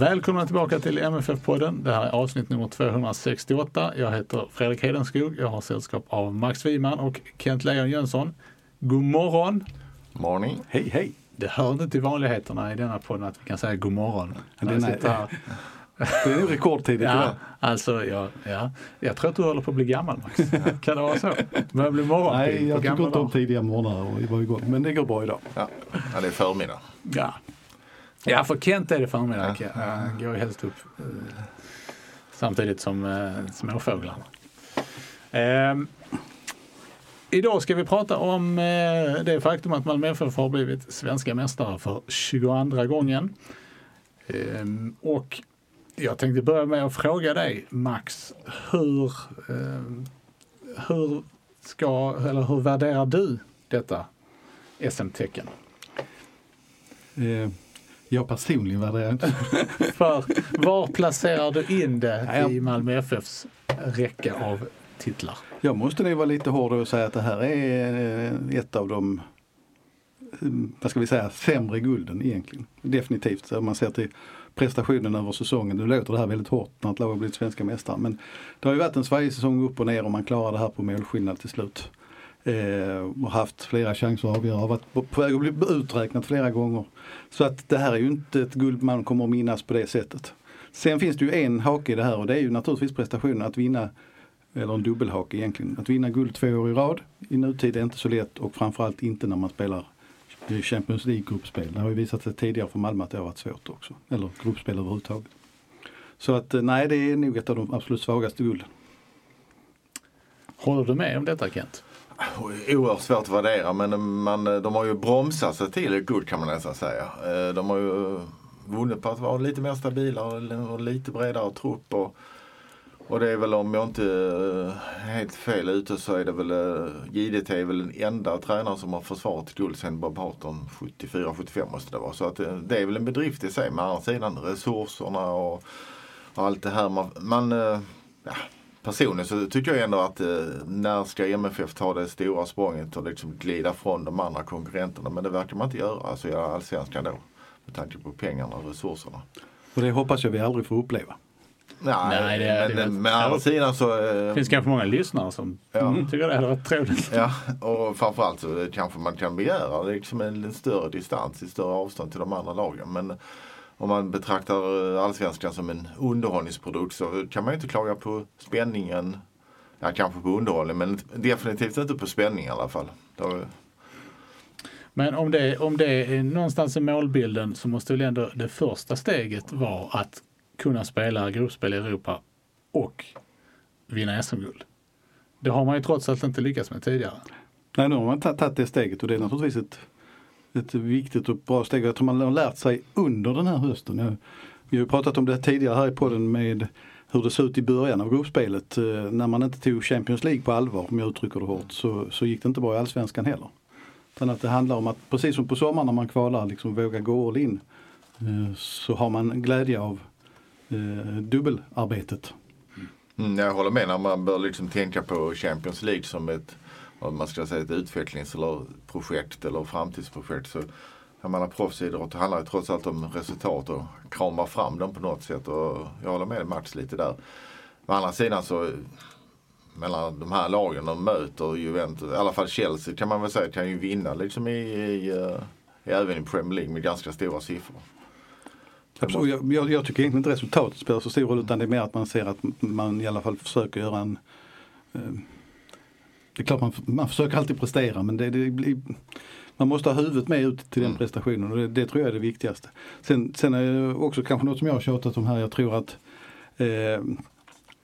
Välkomna tillbaka till MFF-podden. Det här är avsnitt nummer 268. Jag heter Fredrik Hedenskog. Jag har sällskap av Max Wiman och Kent Leon Jönsson. God morgon! Morning. Hej hej! Det hör inte till vanligheterna i denna podden att vi kan säga god morgon. Är-. Det är nog rekordtidigt Ja, idag. alltså, ja, ja. Jag tror att du håller på att bli gammal Max. kan det vara så? Börjar bli morgonpigg Nej, jag tycker inte om tidiga morgnar och vara igång. Men det går bra idag. Ja. ja, det är förmiddag. Ja. Ja, för Kent är det förmiddag. Ja. Han går ju helst upp eh, samtidigt som eh, småfåglarna. Ehm, idag ska vi prata om eh, det faktum att Malmö FF har blivit svenska mästare för 22 gången. Och jag tänkte börja med att fråga dig Max, hur, hur, ska, eller hur värderar du detta SM-tecken? Jag personligen värderar inte. För var placerar du in det Ja. i Malmö FFs räcka av titlar? Jag måste nog vara lite hård och säga att det här är eh, ett av de eh, vad ska vi säga, sämre gulden egentligen. Definitivt. Om man ser till prestationen över säsongen. Nu låter det här väldigt hårt när ett lag har blivit svenska mästare. Men det har ju varit en svajig säsong upp och ner och man klarar det här på målskillnad till slut. Eh, och haft flera chanser att avgöra. Har varit på, på väg att bli uträknat flera gånger. Så att det här är ju inte ett guld man kommer att minnas på det sättet. Sen finns det ju en hake i det här och det är ju naturligtvis prestationen att vinna eller en dubbelhake egentligen. Att vinna guld två år i rad i nutid är inte så lätt och framförallt inte när man spelar Champions League-gruppspel. Det har ju visat sig tidigare för Malmö att det har varit svårt också. Eller gruppspel överhuvudtaget. Så att eh, nej, det är nog ett av de absolut svagaste gulden. Håller du med om detta Kent? Oerhört svårt att värdera men man, de har ju bromsat sig till ett guld kan man nästan säga. Eh, de har ju eh, vunnit på att vara lite mer stabila och lite bredare trupp. Och, och det är väl om jag inte är helt fel ute så är det väl JDT är väl den enda tränaren som har försvarat guld sen Bob Harton 74-75 måste det vara. Så att det är väl en bedrift i sig. Men å andra sidan resurserna och, och allt det här. Man, man ja, personligen så tycker jag ändå att eh, när ska MFF ta det stora språnget och liksom glida från de andra konkurrenterna. Men det verkar man inte göra. Alltså i allsvenskan då. Med tanke på pengarna och resurserna. Och det hoppas jag vi aldrig får uppleva. Nej, Nej, det men, det är- men å andra sidan så eh, Det finns kanske många lyssnare som Ja. mm, tycker det hade varit trevligt. Ja, och framförallt så kanske man kan begära liksom en, en större distans, ett större avstånd till de andra lagen. Men om man betraktar eh, allsvenskan som en underhållningsprodukt så kan man ju inte klaga på spänningen. Ja, kanske på underhållning men definitivt inte på spänning i alla fall. Då, Men om det, om det är någonstans i målbilden så måste väl ändå det första steget vara att kunna spela gruppspel i Europa och vinna SM-guld. Det har man ju trots allt inte lyckats med tidigare. Nej, nu har man tagit det steget och det är naturligtvis ett, ett viktigt och bra steg. Jag tror man har lärt sig under den här hösten. Jag, vi har ju pratat om det tidigare här i podden med hur det såg ut i början av gruppspelet. Eh, när man inte tog Champions League på allvar, om jag uttrycker det hårt, så, så gick det inte bra i Allsvenskan heller. Utan att det handlar om att precis som på sommaren när man kvalar, liksom våga gå all in. Eh, så har man glädje av eh, dubbelarbetet. Mm, jag håller med när man bör liksom tänka på Champions League som ett, om man ska säga, ett utvecklings eller projekt eller framtidsprojekt. Så jag menar proffsidrott handlar ju trots allt om resultat och krama fram dem på något sätt. Och jag håller med Max lite där. Å andra sidan så mellan de här lagen de möter Juventus, i alla fall Chelsea kan man väl säga kan ju vinna liksom i, i, i även i Premier League med ganska stora siffror. Absolut. Jag, jag, jag tycker egentligen inte resultatet spelar så stor roll utan det är mer att man ser att man i alla fall försöker göra en, eh, det är klart man, man försöker alltid prestera men det, det blir, man måste ha huvudet med ut till den Mm. prestationen och det, det tror jag är det viktigaste. Sen, sen är det också kanske något som jag har tjatat om här, jag tror att eh,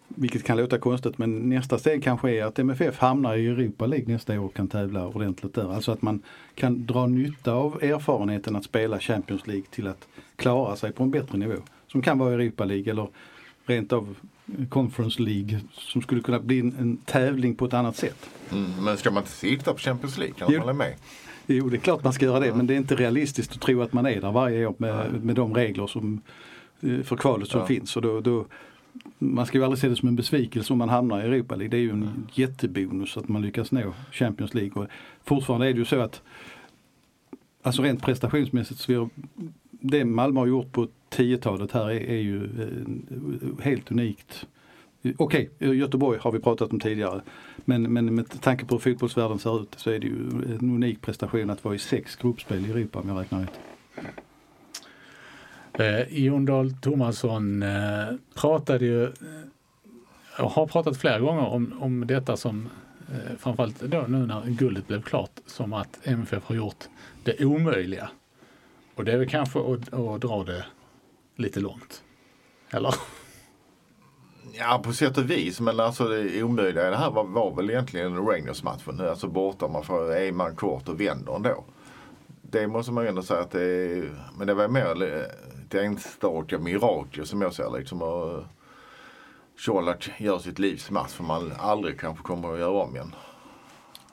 vilket kan låta konstigt men nästa steg kanske är att MFF hamnar i Europa League nästa år och kan tävla ordentligt där. Alltså att man kan dra nytta av erfarenheten att spela Champions League till att klara sig på en bättre nivå. Som kan vara Europa League eller rent av Conference League som skulle kunna bli en, en tävling på ett annat sätt. Mm, men ska man inte sikta på Champions League? Kan Jo. man med? Jo, det är klart man ska göra det men det är inte realistiskt att tro att man är där varje år med, med de regler som, eh, för kvalet som Ja. finns. Och då, då, man ska ju aldrig se det som en besvikelse om man hamnar i Europa League. Det är ju en jättebonus att man lyckas nå Champions League. Och fortfarande är det ju så att Alltså rent prestationsmässigt så vi har, det Malmö har gjort på 10-talet här är, är ju eh, helt unikt. Okej, eh, Göteborg har vi pratat om tidigare. Men, men med tanke på hur fotbollsvärlden ser ut så är det ju en unik prestation att vara i sex gruppspel i Europa om jag räknar rätt. Eh, Jon Dahl Tomasson eh, pratade ju, eh, och har pratat flera gånger om, om detta som eh, framförallt då nu när guldet blev klart som att MFF har gjort det omöjliga. Och det är väl kanske att, att dra det lite långt. Eller? Ja, på sätt och vis. Men alltså det omöjliga i det här var, var väl egentligen Rangers-matchen. Alltså borta, man får är man kort och vänder ändå. Det måste man ju ändå säga att det är, men det var mer ett enstaka mirakel som jag ser liksom. Och Colak gör sitt livs match som man aldrig kanske kommer att göra om igen.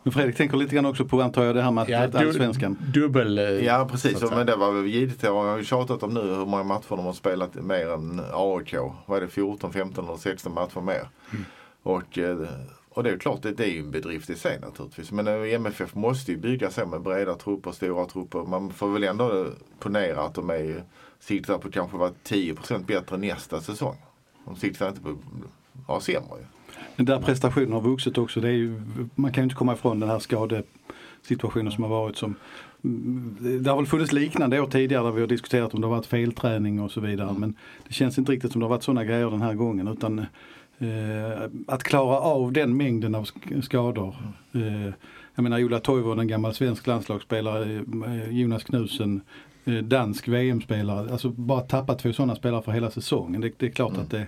Men Fredrik tänker lite grann också på antar jag det här med att, Ja, att du, allsvenskan. dubbel... eh, Ja precis, men det var väl givet. Jag har ju tjatat om nu hur många matcher de har spelat mer än AIK. Vad är det 14, 15 eller 16 matcher mer? Och, eh, och det är klart, det, det är ju en bedrift i sig naturligtvis. Men eh, MFF måste ju bygga så med breda trupper, stora trupper. Man får väl ändå ponera att de är siktar på kanske vara 10% bättre nästa säsong. De siktar inte på att vara sämre ju. Där prestationen har vuxit också. Det är ju, man kan ju inte komma ifrån den här skadesituationen som har varit. Som, mm, det har väl funnits liknande år tidigare där vi har diskuterat om det har varit felträning och så vidare. Men det känns inte riktigt som det har varit sådana grejer den här gången. Utan eh, att klara av den mängden av sk- skador. Eh, jag menar Ola Toivonen, en gammal svensk landslagsspelare, eh, Jonas Knusen, eh, dansk VM-spelare. Alltså bara tappa två sådana spelare för hela säsongen. Det, det är klart att det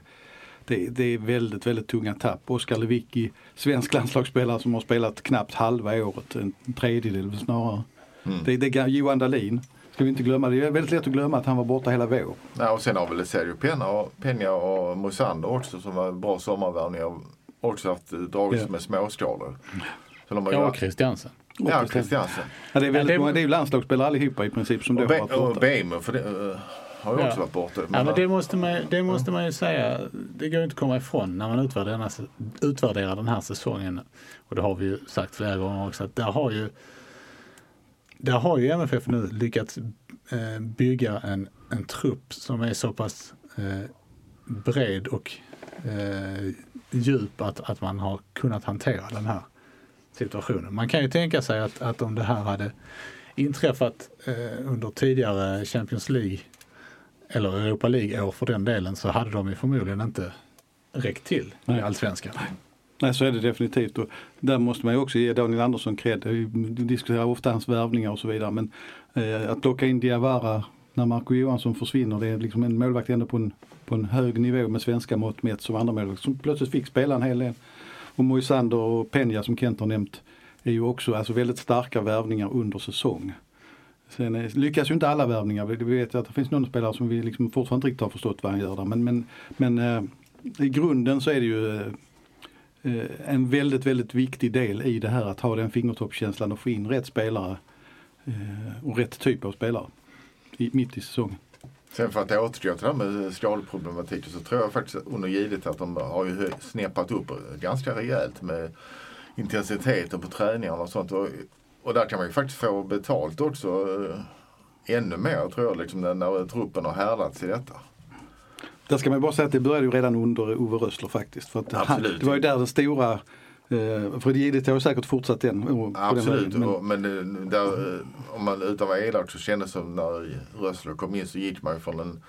det, det är väldigt, väldigt tunga tapp. Oskar Lewicki, svensk landslagsspelare som har spelat knappt halva året, en tredjedel snarare. Mm. Det, det, är Johan Dahlin, ska vi inte glömma, det är väldigt lätt att glömma att han var borta hela vår. Ja, och sen har väl Sergio Pena och, Peña och Moisander också som var bra sommarvärvningar. Också haft eh, dragits Ja. med småskador. Så de har ju Ja, varit- Christiansen. Ja, Christiansen. Ja, det är väldigt det- många, det är ju landslagsspelare allihopa i princip som då Och, har Be- varit och borta. Bejmo för det, eh, har ju Ja. också varit borta. Ja, men det måste, man, det måste man ju säga, det går inte att komma ifrån när man utvärderar den, här, utvärderar den här säsongen. Och det har vi ju sagt flera gånger också att där har ju, där har ju MFF nu lyckats eh, bygga en, en trupp som är så pass eh, bred och eh, djup att, att man har kunnat hantera den här situationen. Man kan ju tänka sig att, att om det här hade inträffat eh, under tidigare Champions League eller Europa League-år för den delen så hade de ju förmodligen inte räckt till Nej. i allsvenskan. Nej så är det definitivt. Och där måste man ju också ge Daniel Andersson cred. Vi diskuterar ofta hans värvningar och så vidare. Men eh, att plocka in Diawara när Marco Johansson försvinner. Det är liksom en målvakt ändå på en, på en hög nivå med svenska mått mätt som andra målvakt. Som plötsligt fick spela en hel del. Och Moisander och Peña som Kent har nämnt är ju också alltså väldigt starka värvningar under säsong. Sen eh, lyckas ju inte alla värvningar. Vi vet ju att det finns någon spelare som vi liksom fortfarande inte riktigt har förstått vad han gör där. Men, men, men eh, i grunden så är det ju eh, en väldigt, väldigt viktig del i det här att ha den fingertoppskänslan och få in rätt spelare och rätt typ av spelare mitt i säsongen. Sen för att återgå till det här med skadeproblematiken så tror jag faktiskt under givet att de har ju snäppat upp ganska rejält med intensiteten på träningarna och sånt. Och, där kan man ju faktiskt få betalt också eh, ännu mer tror jag liksom när, truppen har härdats i detta. Där ska man bara säga att det började ju redan under Ove Rössler faktiskt. För han, Absolut. det var ju där den stora, eh, för det har säkert fortsatt den. på den Absolut, vägen. men eh, där, eh, om man utan att vara elak så kändes det som när Rössler kom in så gick man ju från en,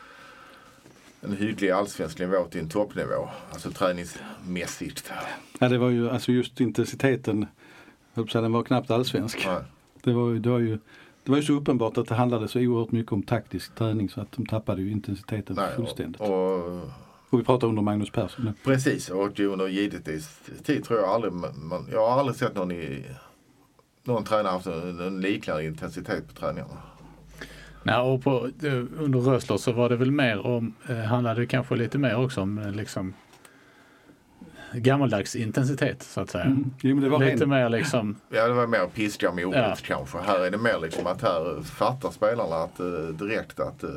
en hygglig allsvensk nivå till en toppnivå. Alltså träningsmässigt. Ja, det var ju alltså just intensiteten den var knappt allsvensk. Nej. Det var, ju, det, var ju, det var ju så uppenbart att det handlade så oerhört mycket om taktisk träning så att de tappade ju intensiteten Nej, fullständigt. Och, och, Och vi pratar under Magnus Persson nu. precis, och under givetvis tid tror jag aldrig, man, jag har aldrig sett någon i någon tränare haft en, en liknande intensitet på träningarna. Nej, och på, under Rösler så var det väl mer om, eh, handlade det kanske lite mer också om eh, liksom gammaldags intensitet så att säga. Mm. Jo, men det var Lite ren, mer liksom, Ja, det var mer piska morot Ja. kanske. Här är det mer liksom att här fattar spelarna att eh, direkt att eh,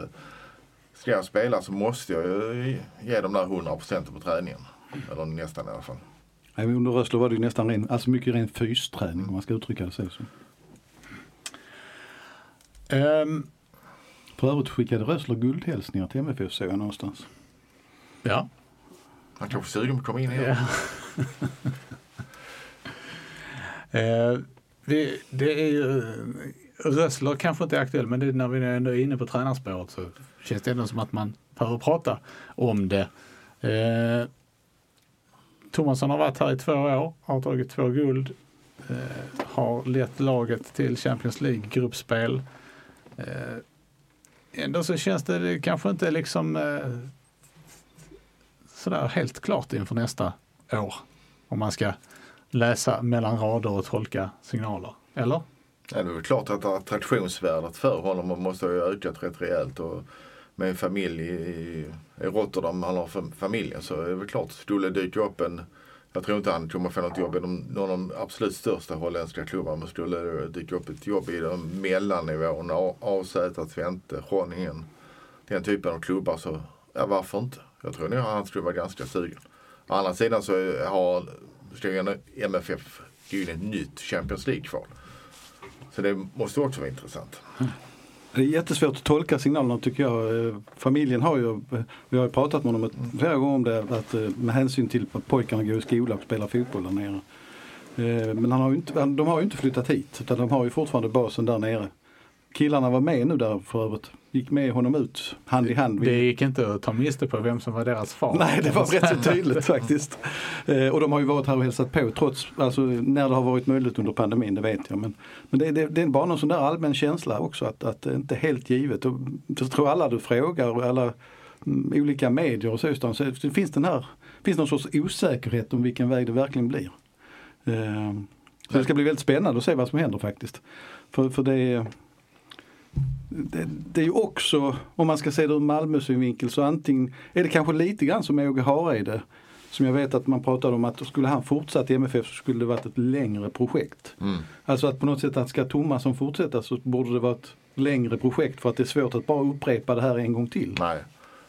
ska jag spela så måste jag ju ge dem där 100% på träningen. Eller nästan i alla fall. under Rösler var det ju nästan ren, alltså mycket ren fysträning om man ska uttrycka det så. ehm, För övrigt skickade Rösler guldhälsningar till MFF såg jag någonstans. ja. Han kanske är sugen på att komma in igen. Eh, vi, det är ju, Rössler kanske inte är aktuell men det är när vi ändå är inne på tränarspåret så känns det ändå som att man behöver prata om det. Eh, Thomasson har varit här i två år, har tagit två guld, eh, har lett laget till Champions League-gruppspel. Eh, ändå så känns det, det kanske inte liksom eh, sådär helt klart inför nästa år. Om man ska läsa mellan rader och tolka signaler. Eller? Ja, det är väl klart att attraktionsvärdet för honom måste ha ökat rätt rejält. Och med en familj i, i Rotterdam, han har familjen, så är det väl klart, skulle det dyka upp en jag tror inte han kommer få något jobb i de, någon av de absolut största holländska klubbarna. Men skulle det dyka upp ett jobb i de mellannivåerna, AZ, Twente, Groningen. Den typen av klubbar så, ja varför inte? Jag tror nog han skulle vara ganska sugen. Å andra sidan så har ska ju MFF gå in i ett nytt Champions League-kval. Så det måste också vara intressant. Det är jättesvårt att tolka signalerna tycker jag. Familjen har ju, vi har ju pratat med honom flera gånger om det, att eh, med hänsyn till att pojkarna går i skola och spelar fotboll där nere. Eh, men han har ju inte, de har ju inte flyttat hit utan de har ju fortfarande basen där nere. Killarna var med nu där för övrigt. Gick med honom ut hand i hand. Det gick inte att ta miste på vem som var deras far. Nej, det var rätt så tydligt faktiskt. Eh, och de har ju varit här och hälsat på trots, alltså när det har varit möjligt under pandemin, det vet jag. Men, men det, det, det är bara någon sån där allmän känsla också att, att det inte är helt givet. Och jag tror alla du frågar och alla mm, olika medier och så, så det finns den här, finns någon sorts osäkerhet om vilken väg det verkligen blir. Eh, så det ska bli väldigt spännande att se vad som händer faktiskt. För, för det är det, det är ju också, om man ska se det ur Malmö synvinkel, så antingen är det kanske lite grann som Åge Hareide. Som jag vet att man pratade om att skulle han fortsatt i MFF så skulle det varit ett längre projekt. Mm. Alltså att på något sätt att ska Tomasson fortsätta så borde det vara ett längre projekt för att det är svårt att bara upprepa det här en gång till. Nej.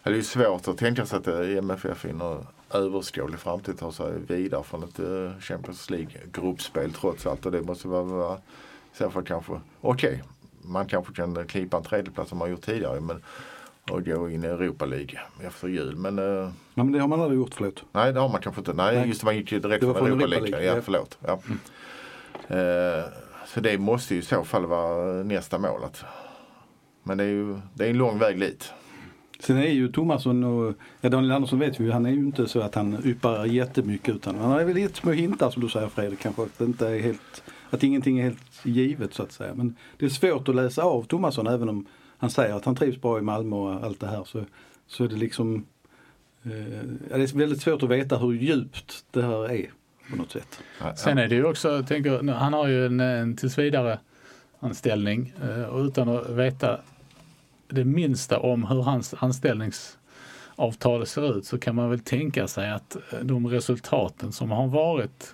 Det är ju svårt att tänka sig att MFF inom överskådlig framtid tar sig vidare från ett eh, Champions League-gruppspel trots allt. Och det måste vara, i så fall kanske, okej, man kanske kan knipa en tredjeplats som man gjort tidigare. Men, och gå in i Europa League efter jul. Men eh, Ja, men det har man aldrig gjort, förlåt. nej, det har man kanske inte. Nej, Nej. just det, man gick ju direkt från Europa Europa League. League, Ja, ja. förlåt. Ja. Eh, så det måste ju i så fall vara nästa mål. Att, men det är ju det är en lång väg dit. Sen är ju Tomasson och ja, Daniel Andersson vet vi ju, han är ju inte så att han yppar jättemycket utan han har väl lite små hintar som du säger Fredrik kanske. Att, det inte är helt, att ingenting är helt givet så att säga. Men det är svårt att läsa av Tomasson även om han säger att han trivs bra i Malmö och allt det här. Så, så är det liksom eh, det är väldigt svårt att veta hur djupt det här är på något sätt. Sen är det ju också, jag tänker, han har ju en, en tills vidare anställning eh, och utan att veta det minsta om hur hans anställningsavtal ser ut så kan man väl tänka sig att eh, de resultaten som har varit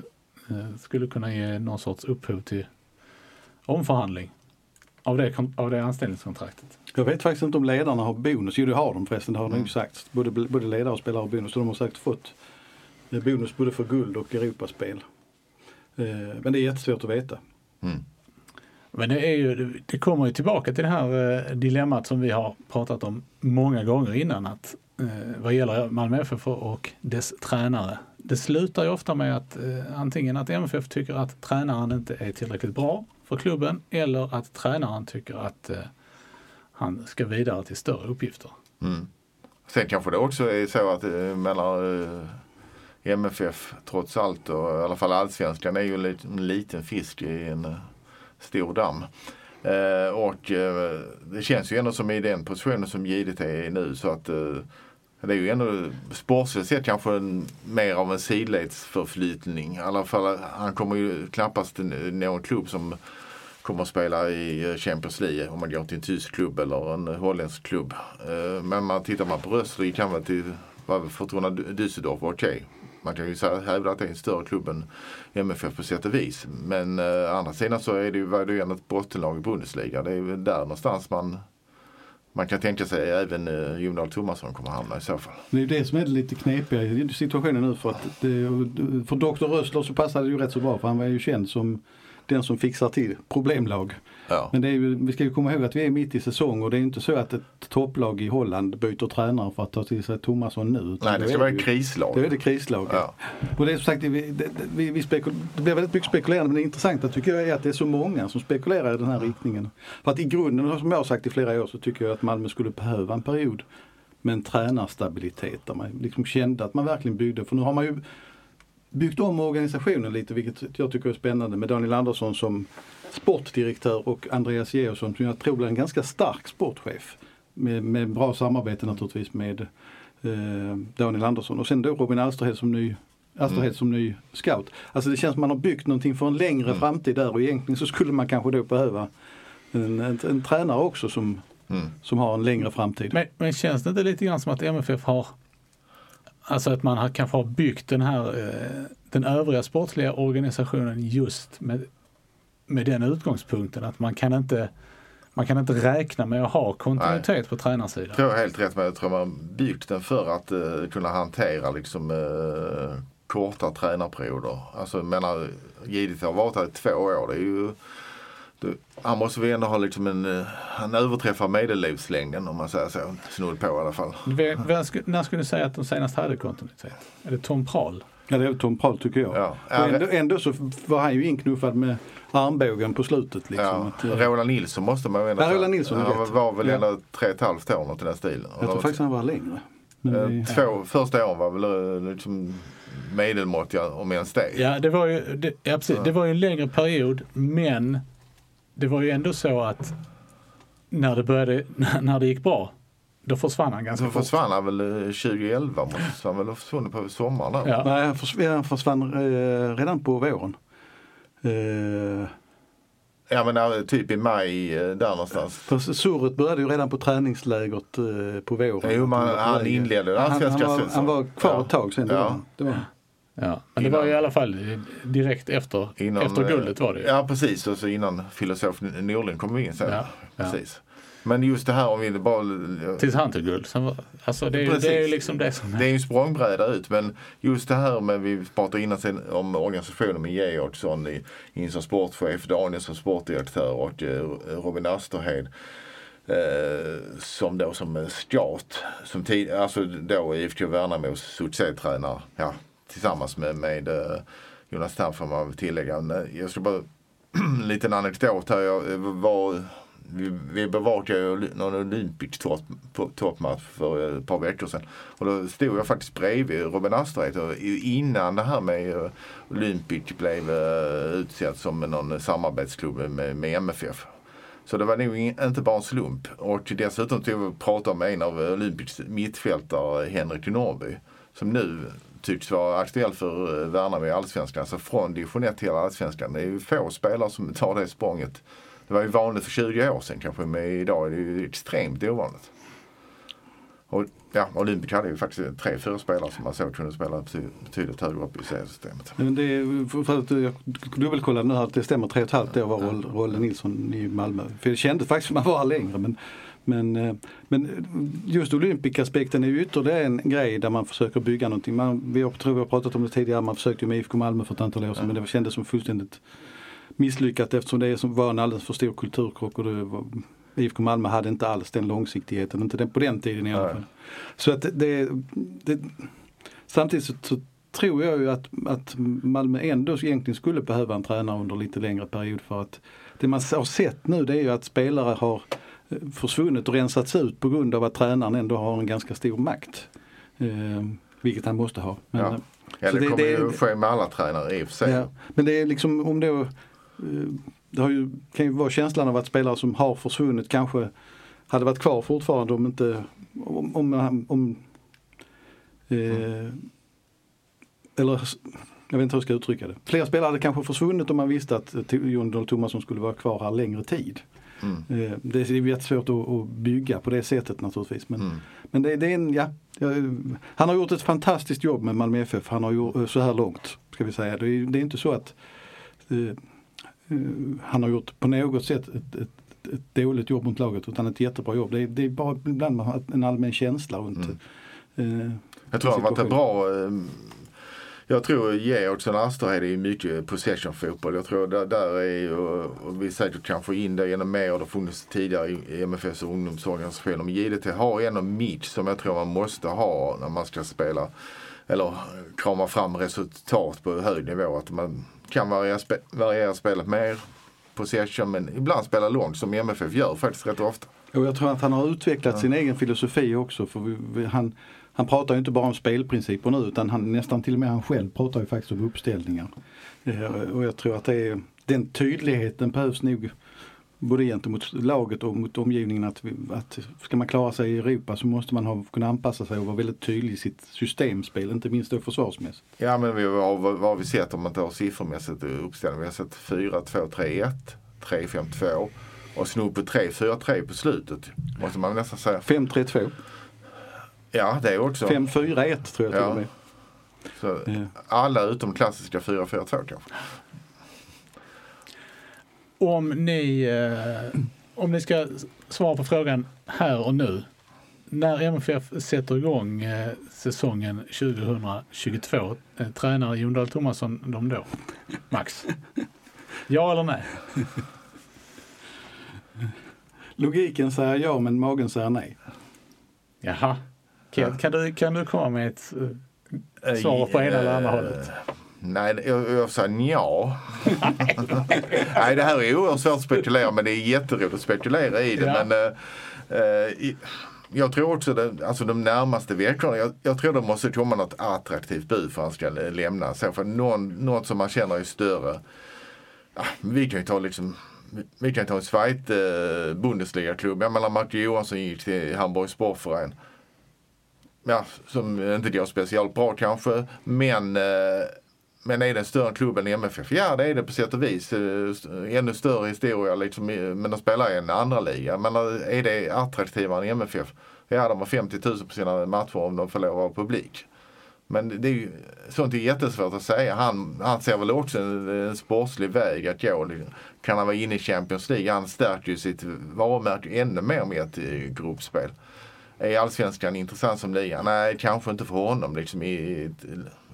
skulle kunna ge någon sorts upphov till omförhandling av det, av det anställningskontraktet. Jag vet faktiskt inte om ledarna har bonus. Jo det har de förresten, det har de ju sagt. Både, både ledare och spelare har bonus. Så de har säkert fått eh, bonus både för guld och Europaspel. Eh, Men det är jättesvårt att veta. Mm. Men det, är ju, det kommer ju tillbaka till det här eh, dilemmat som vi har pratat om många gånger innan. Att, eh, vad gäller Malmö FF och dess tränare. Det slutar ju ofta med att eh, antingen att MFF tycker att tränaren inte är tillräckligt bra för klubben eller att tränaren tycker att eh, han ska vidare till större uppgifter. Mm. Sen kanske det också är så att eh, mellan eh, MFF trots allt och i alla fall allsvenskan är ju en liten, liten fisk i en eh, stor damm. Eh, och eh, det känns ju ändå som i den positionen som JDT är i nu så att eh, det är ju ändå sportsligt sett kanske en, mer av en sidledsförflyttning. I alla fall, han kommer ju knappast någon klubb som kommer att spela i Champions League om man går till en tysk klubb eller en holländsk klubb. Eh, men man tittar man på Röster gick han väl till Fortuna Düsseldorf, okej. Okay. Man kan ju hävda att det är en större klubb än MFF på sätt och vis. Men å andra sidan så är det ju, var det ju ändå ett bottenlag i Bundesliga. Det är ju där någonstans man man kan tänka sig även eh, Jon Dahl Tomasson kommer hamna i så fall. Det är det som är lite knepiga i situationen nu för att det, för Dr. Rössler så passade det ju rätt så bra för han var ju känd som den som fixar till problemlag. Ja. Men ju, vi ska ju komma ihåg att vi är mitt i säsong och det är inte så att ett topplag i Holland byter tränare för att ta till sig Tomasson nu. Nej, det ska vara ett krislag. Det är det krislag. Ja. Och det är som sagt, vi, det, vi, vi spekul, det blir väldigt mycket spekulerande men det intressanta tycker jag är att det är så många som spekulerar i den här riktningen. För att i grunden, som jag har sagt i flera år, så tycker jag att Malmö skulle behöva en period med en tränarstabilitet där man liksom kände att man verkligen byggde. För nu har man ju byggt om organisationen lite vilket jag tycker är spännande med Daniel Andersson som sportdirektör och Andreas Georgsson som jag tror blir en ganska stark sportchef. Med, med bra samarbete naturligtvis med eh, Daniel Andersson och sen då Robin Alsterhed som ny Asterhed mm. som ny scout. Alltså det känns som man har byggt någonting för en längre mm. framtid där och egentligen så skulle man kanske då behöva en, en, en tränare också som, mm. som har en längre framtid. Men, men känns det inte lite grann som att MFF har Alltså att man har, kanske har byggt den här eh, den övriga sportsliga organisationen just med, med den utgångspunkten att man kan inte man kan inte räkna med att ha kontinuitet Nej. på tränarsidan. Jag tror helt rätt, men jag tror man byggt den för att uh, kunna hantera liksom uh, korta tränarperioder. Alltså jag menar, JDT har varit här i två år. Det är ju du, han måste väl ändå ha liksom en, eh, han överträffar medellivslängden om man säger så. Snudd på i alla fall. Vem, när skulle du säga att de senast hade kontinuitet? Är det Tom Prahl? Ja det är Tom Prahl tycker jag. Ja. ändå, ändå, så var han ju inknuffad med armbågen på slutet. Liksom, ja. att, eh, Roland Nilsson måste man ju ändå säga. Nilsson Han var väl ändå ja. tre och ett halvt år något i den stilen. Jag tror faktiskt han var längre. Men Två, ja. Första åren var väl liksom medelmåttiga om ens det. Ja, det var ju, det, ja, precis. det var ju en längre period men det var ju ändå så att när det, började, när det gick bra då försvann han ganska fort. Då försvann han väl 2011 måste han väl ha försvunnit på sommaren där? Ja. Nej, han försvann, han försvann eh, redan på våren. Eh. Ja men typ i maj eh, där någonstans. För surret började ju redan på träningslägret eh, på våren. Jo man, han inledde den han, han, var, han var kvar ett tag sen. Ja. Det var, Ja, men innan, det var i alla fall direkt efter, innan, efter guldet var det ju. Ja precis, och så innan filosof Norling kom in sen. Ja, precis. Men just det här om vi bara... Tills han tog guld. Alltså det, är, det är ju liksom det som... Det är ju en språngbräda ut men just det här med, vi pratade innan sen om organisationen med Georgsson in som sportchef, Daniel som sportdirektör och eh, Robin Asterhed. Eh, som då som scout, som tid, alltså då IFK Värnamos succétränare. Ja, tillsammans med, med eh, Jonas Tam får man tillägga. Eh, jag ska bara, en liten anekdot här. Jag eh, var, vi, vi bevakade ju någon olympisk toppmatch för ett par veckor sedan. Och då stod jag faktiskt bredvid Robin Astereit innan det här med Olympic blev utsett som någon samarbetsklubb med, med MFF. Så det var nog inte bara en slump. Och dessutom tog vi pratade med en av Olympics mittfältare, Henrik Norrby. Som nu tycks vara aktuell för eh, Värnamo i Allsvenskan. Alltså från division 1 till Allsvenskan. Det är ju få spelare som tar det språnget. Det var ju vanligt för 20 år sedan kanske men idag är det ju extremt ovanligt. Och ja, Olympic hade ju faktiskt tre, fyra spelare som man såg kunde spela betydligt högre upp i seriesystemet. Men det är, för att jag dubbelkollade nu att det stämmer, tre och ett halvt år var Rolle Nilsson i Malmö. För det kändes faktiskt som att han var längre men men, eh, men just Olympikaspekten är ju ytterligare en grej där man försöker bygga någonting. Man, vi tror vi har pratat om det tidigare, man försökte ju med IFK Malmö för ett antal år sedan ja. men det kändes som fullständigt misslyckat eftersom det var en alldeles för stor kulturkrock och det var, IFK Malmö hade inte alls den långsiktigheten, inte den, på den tiden i alla fall. Så att det, det, samtidigt så, så tror jag ju att, att Malmö ändå egentligen skulle behöva en tränare under lite längre period för att det man har sett nu det är ju att spelare har försvunnit och rensats ut på grund av att tränaren ändå har en ganska stor makt. Eh, vilket han måste ha. Men, ja. Ja, Så det, det- kommer det- ju ske med alla tränare i och för sig. Ja. Men det är liksom om då, eh, det har ju, kan ju vara känslan av att spelare som har försvunnit kanske hade varit kvar fortfarande om inte, om, om, om eh, eller jag vet inte hur jag ska uttrycka det. Fler spelare hade kanske försvunnit om man visste att eh, Jon Dahl Tomasson skulle vara kvar här längre tid. Mm. Eh, Det är jättesvårt att, bygga på det sättet naturligtvis. Men, Mm. men det, det är en, ja, han har gjort ett fantastiskt jobb med Malmö FF. Han har gjort så här långt. Ska vi säga. Det, är, det är inte så att eh, eh, han har gjort på något sätt ett, ett, ett dåligt jobb mot laget utan ett jättebra jobb. Det är, det är bara ibland en allmän känsla runt eh, Jag tror han varit en situationen. bra eh, jag tror Georgsson och Asterhed är mycket possession-fotboll. Jag tror där, där är ju, och vi säkert kan få in det genom mer. Det har funnits tidigare i MFFs ungdomsorganisation. Men JDT har ändå mix som jag tror man måste ha när man ska spela eller krama fram resultat på hög nivå. Att man kan variera, spe, variera spelet mer possession men ibland spela långt som MFF gör faktiskt rätt ofta. Och jag tror att han har utvecklat sin egen filosofi också. För vi, vi, han, han pratar ju inte bara om spelprinciper nu utan han, nästan till och med han själv pratar ju faktiskt om uppställningar. Och jag tror att det är, den tydligheten behövs nog både gentemot laget och mot omgivningen. Att, att ska man klara sig i Europa så måste man ha, kunna anpassa sig och vara väldigt tydlig i sitt systemspel, inte minst då försvarsmässigt. Ja men vi, vad, vad har vi sett om man tar siffermässigt i uppställning? Vi har sett 4-2-3-1, 3-5-2 och snudd på 3-4-3 på slutet. Måste man nästan säga. 5-3-2, Ja det är också. 5-4-1 tror jag till Ja. och med. Så, Ja. alla utom klassiska 4-4-2 kanske. Om ni, eh, om ni ska svara på frågan här och nu. När MFF sätter igång eh, säsongen 2022, eh, tränar Jon Dahl Tomasson dem då? Max? Ja eller nej? Logiken säger ja men magen säger nej. Jaha. Kan, kan, du, kan du komma med ett eh, svar på ena eller andra hållet? Nej, jag, jag säger ja. Nej, det här är oerhört svårt att spekulera men det är jätteroligt att spekulera i det. Ja. Men, eh, eh, i, jag tror också det, alltså de närmaste veckorna, jag, jag tror det måste komma något attraktivt bud för att han ska lämna. Så för någon, något som man känner är större. Ja, vi kan ju ta liksom vi kan ta en Schweiz eh, Bundesliga-klubb. Jag menar Marco Johansson gick till Hamburg Sportverein. Ja, som inte går speciellt bra kanske. Men, eh, men är det en större klubb än MFF? Ja, det är det på sätt och vis. Eh, ännu större historia liksom. Men de spelar i en andra liga. Men eh, är det attraktivare än MFF? Ja, de har 50 000 på sina matcher om de får lov att publik. Men det är ju, sånt är jättesvårt att säga. Han, han ser väl också en, en sportslig väg att gå. Kan han vara inne i Champions League? Han stärker ju sitt varumärke ännu mer med ett eh, gruppspel. Är allsvenskan intressant som liga? Nej, kanske inte för honom liksom i, i,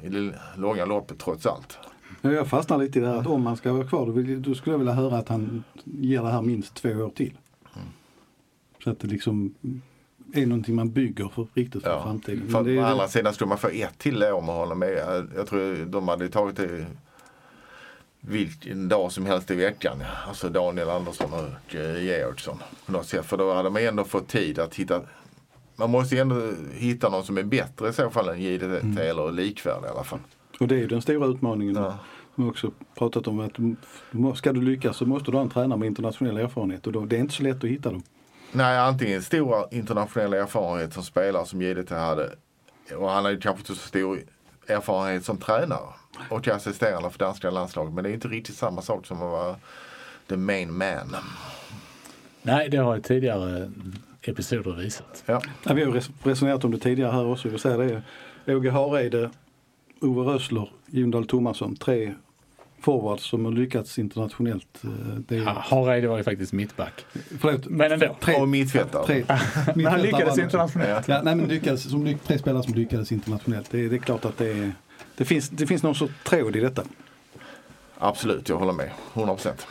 i det långa loppet trots allt. Ja, Jag fastnar lite i det här att om han ska vara kvar då, vill, då skulle jag vilja höra att han ger det här minst två år till. Så att det liksom är någonting man bygger för riktigt för Ja. framtiden. För, det å andra sidan skulle man få ett till år med honom. Jag, tror de hade tagit det vilken dag som helst i veckan. Alltså Daniel Andersson och eh, Georgsson. För då hade man ändå fått tid att hitta man måste ju ändå hitta någon som är bättre i så fall än JDT eller likvärdig i alla fall. Och det är ju den stora utmaningen. Ja. Vi har också pratat om att ska du lyckas så måste du ha en tränare med internationell erfarenhet och då, det är inte så lätt att hitta dem. Nej, antingen stora internationella erfarenhet som spelare som JDT hade. Och han hade kanske inte så stor erfarenhet som tränare. Och assisterande för danska landslaget. Men det är inte riktigt samma sak som att vara the main man. Nej, det har ju tidigare episoder visat. Ja. Ja, vi har resonerat om det tidigare här också. Vi säger det. Åge Hareide, Ove Rössler, Jon Dahl Tomasson. Tre forwards som har lyckats internationellt. Eh, Det är, Ja, Hareide var ju faktiskt mittback. förlåt, Men ändå. tre, Och mittfältare. tre, Men han lyckades internationellt. Ja, nej men lyckades, som, ly- tre spelare som lyckades internationellt. Det, är- det är klart att det, är, det, finns, det finns någon sorts tråd i detta. Absolut, jag håller med. 100 procent.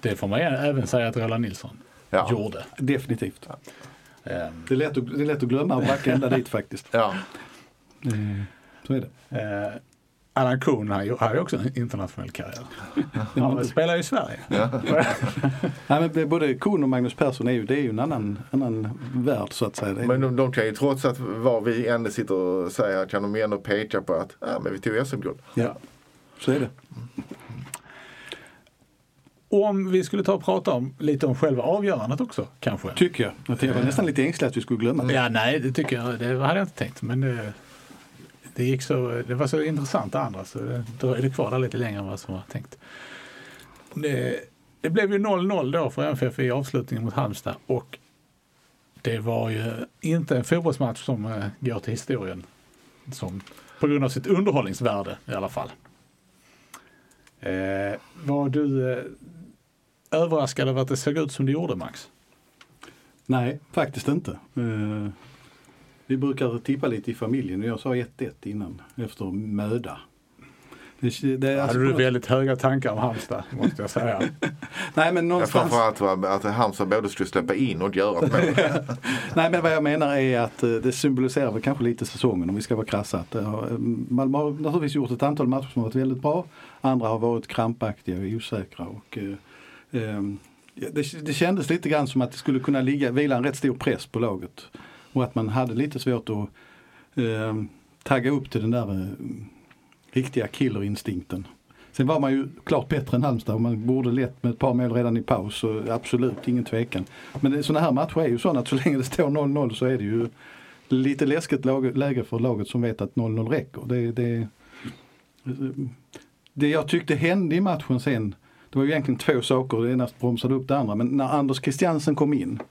Det får man även säga att Roland Nilsson Ja. gjorde. Definitivt. Ehm, Det är lätt att, det är lätt att glömma och backa ända dit faktiskt. Ja. Eh, Så är det. Allan Kuhn han ju- hade också en internationell karriär. Han spelar ju i Sverige. Nej, men både Kuhn och Magnus Persson är ju, det är ju en annan, annan värld så att säga. Men de, de kan ju trots att vad vi ändå sitter och säger kan de ändå peka på att ja, men vi tog SM-guld. ja, så är det. Om vi skulle ta och prata om, lite om själva avgörandet också kanske. Tycker jag. Jag var nästan lite ängslig att vi skulle glömma det. Ja, nej, det tycker jag. Det hade jag inte tänkt. Men det, det, gick så, det var så intressant det andra så det dröjde kvar där lite längre än vad som var tänkt. Det, det blev ju 0-0 då för MFF i avslutningen mot Halmstad och det var ju inte en fotbollsmatch som eh, går till historien som, på grund av sitt underhållningsvärde i alla fall. Eh, var du eh, överraskad över att det såg ut som det gjorde Max? Nej, faktiskt inte. Eh, vi brukar tippa lite i familjen och jag sa 1-1 innan efter möda. Det, det, är alltså Hade du väldigt höga tankar om Halmstad måste jag säga. Nej men Ja, någonstans. framförallt var att Halmstad både skulle släppa in och göra mål. Nej men vad jag menar är att eh, det symboliserar väl kanske lite säsongen om vi ska vara krassa. Att, eh, Malmö har naturligtvis gjort ett antal matcher som har varit väldigt bra. Andra har varit krampaktiga och osäkra. Och, ja, Ehm, det, det kändes lite grann som att det skulle kunna ligga, vila en rätt stor press på laget. Och att man hade lite svårt att eh, tagga upp till den där eh, riktiga killerinstinkten. Sen var man ju klart bättre än Halmstad och man borde lätt med ett par mål redan i paus. Så absolut, ingen tvekan. Men det- sådana här matcher är ju sådana att så länge det står 0-0 så är det ju lite läskigt lag- läge för laget som vet att 0-0 räcker. Det, det, eh, det jag tyckte hände i matchen sen, det var ju egentligen två saker. Det ena bromsade upp det andra. Men när Anders Christiansen kom in,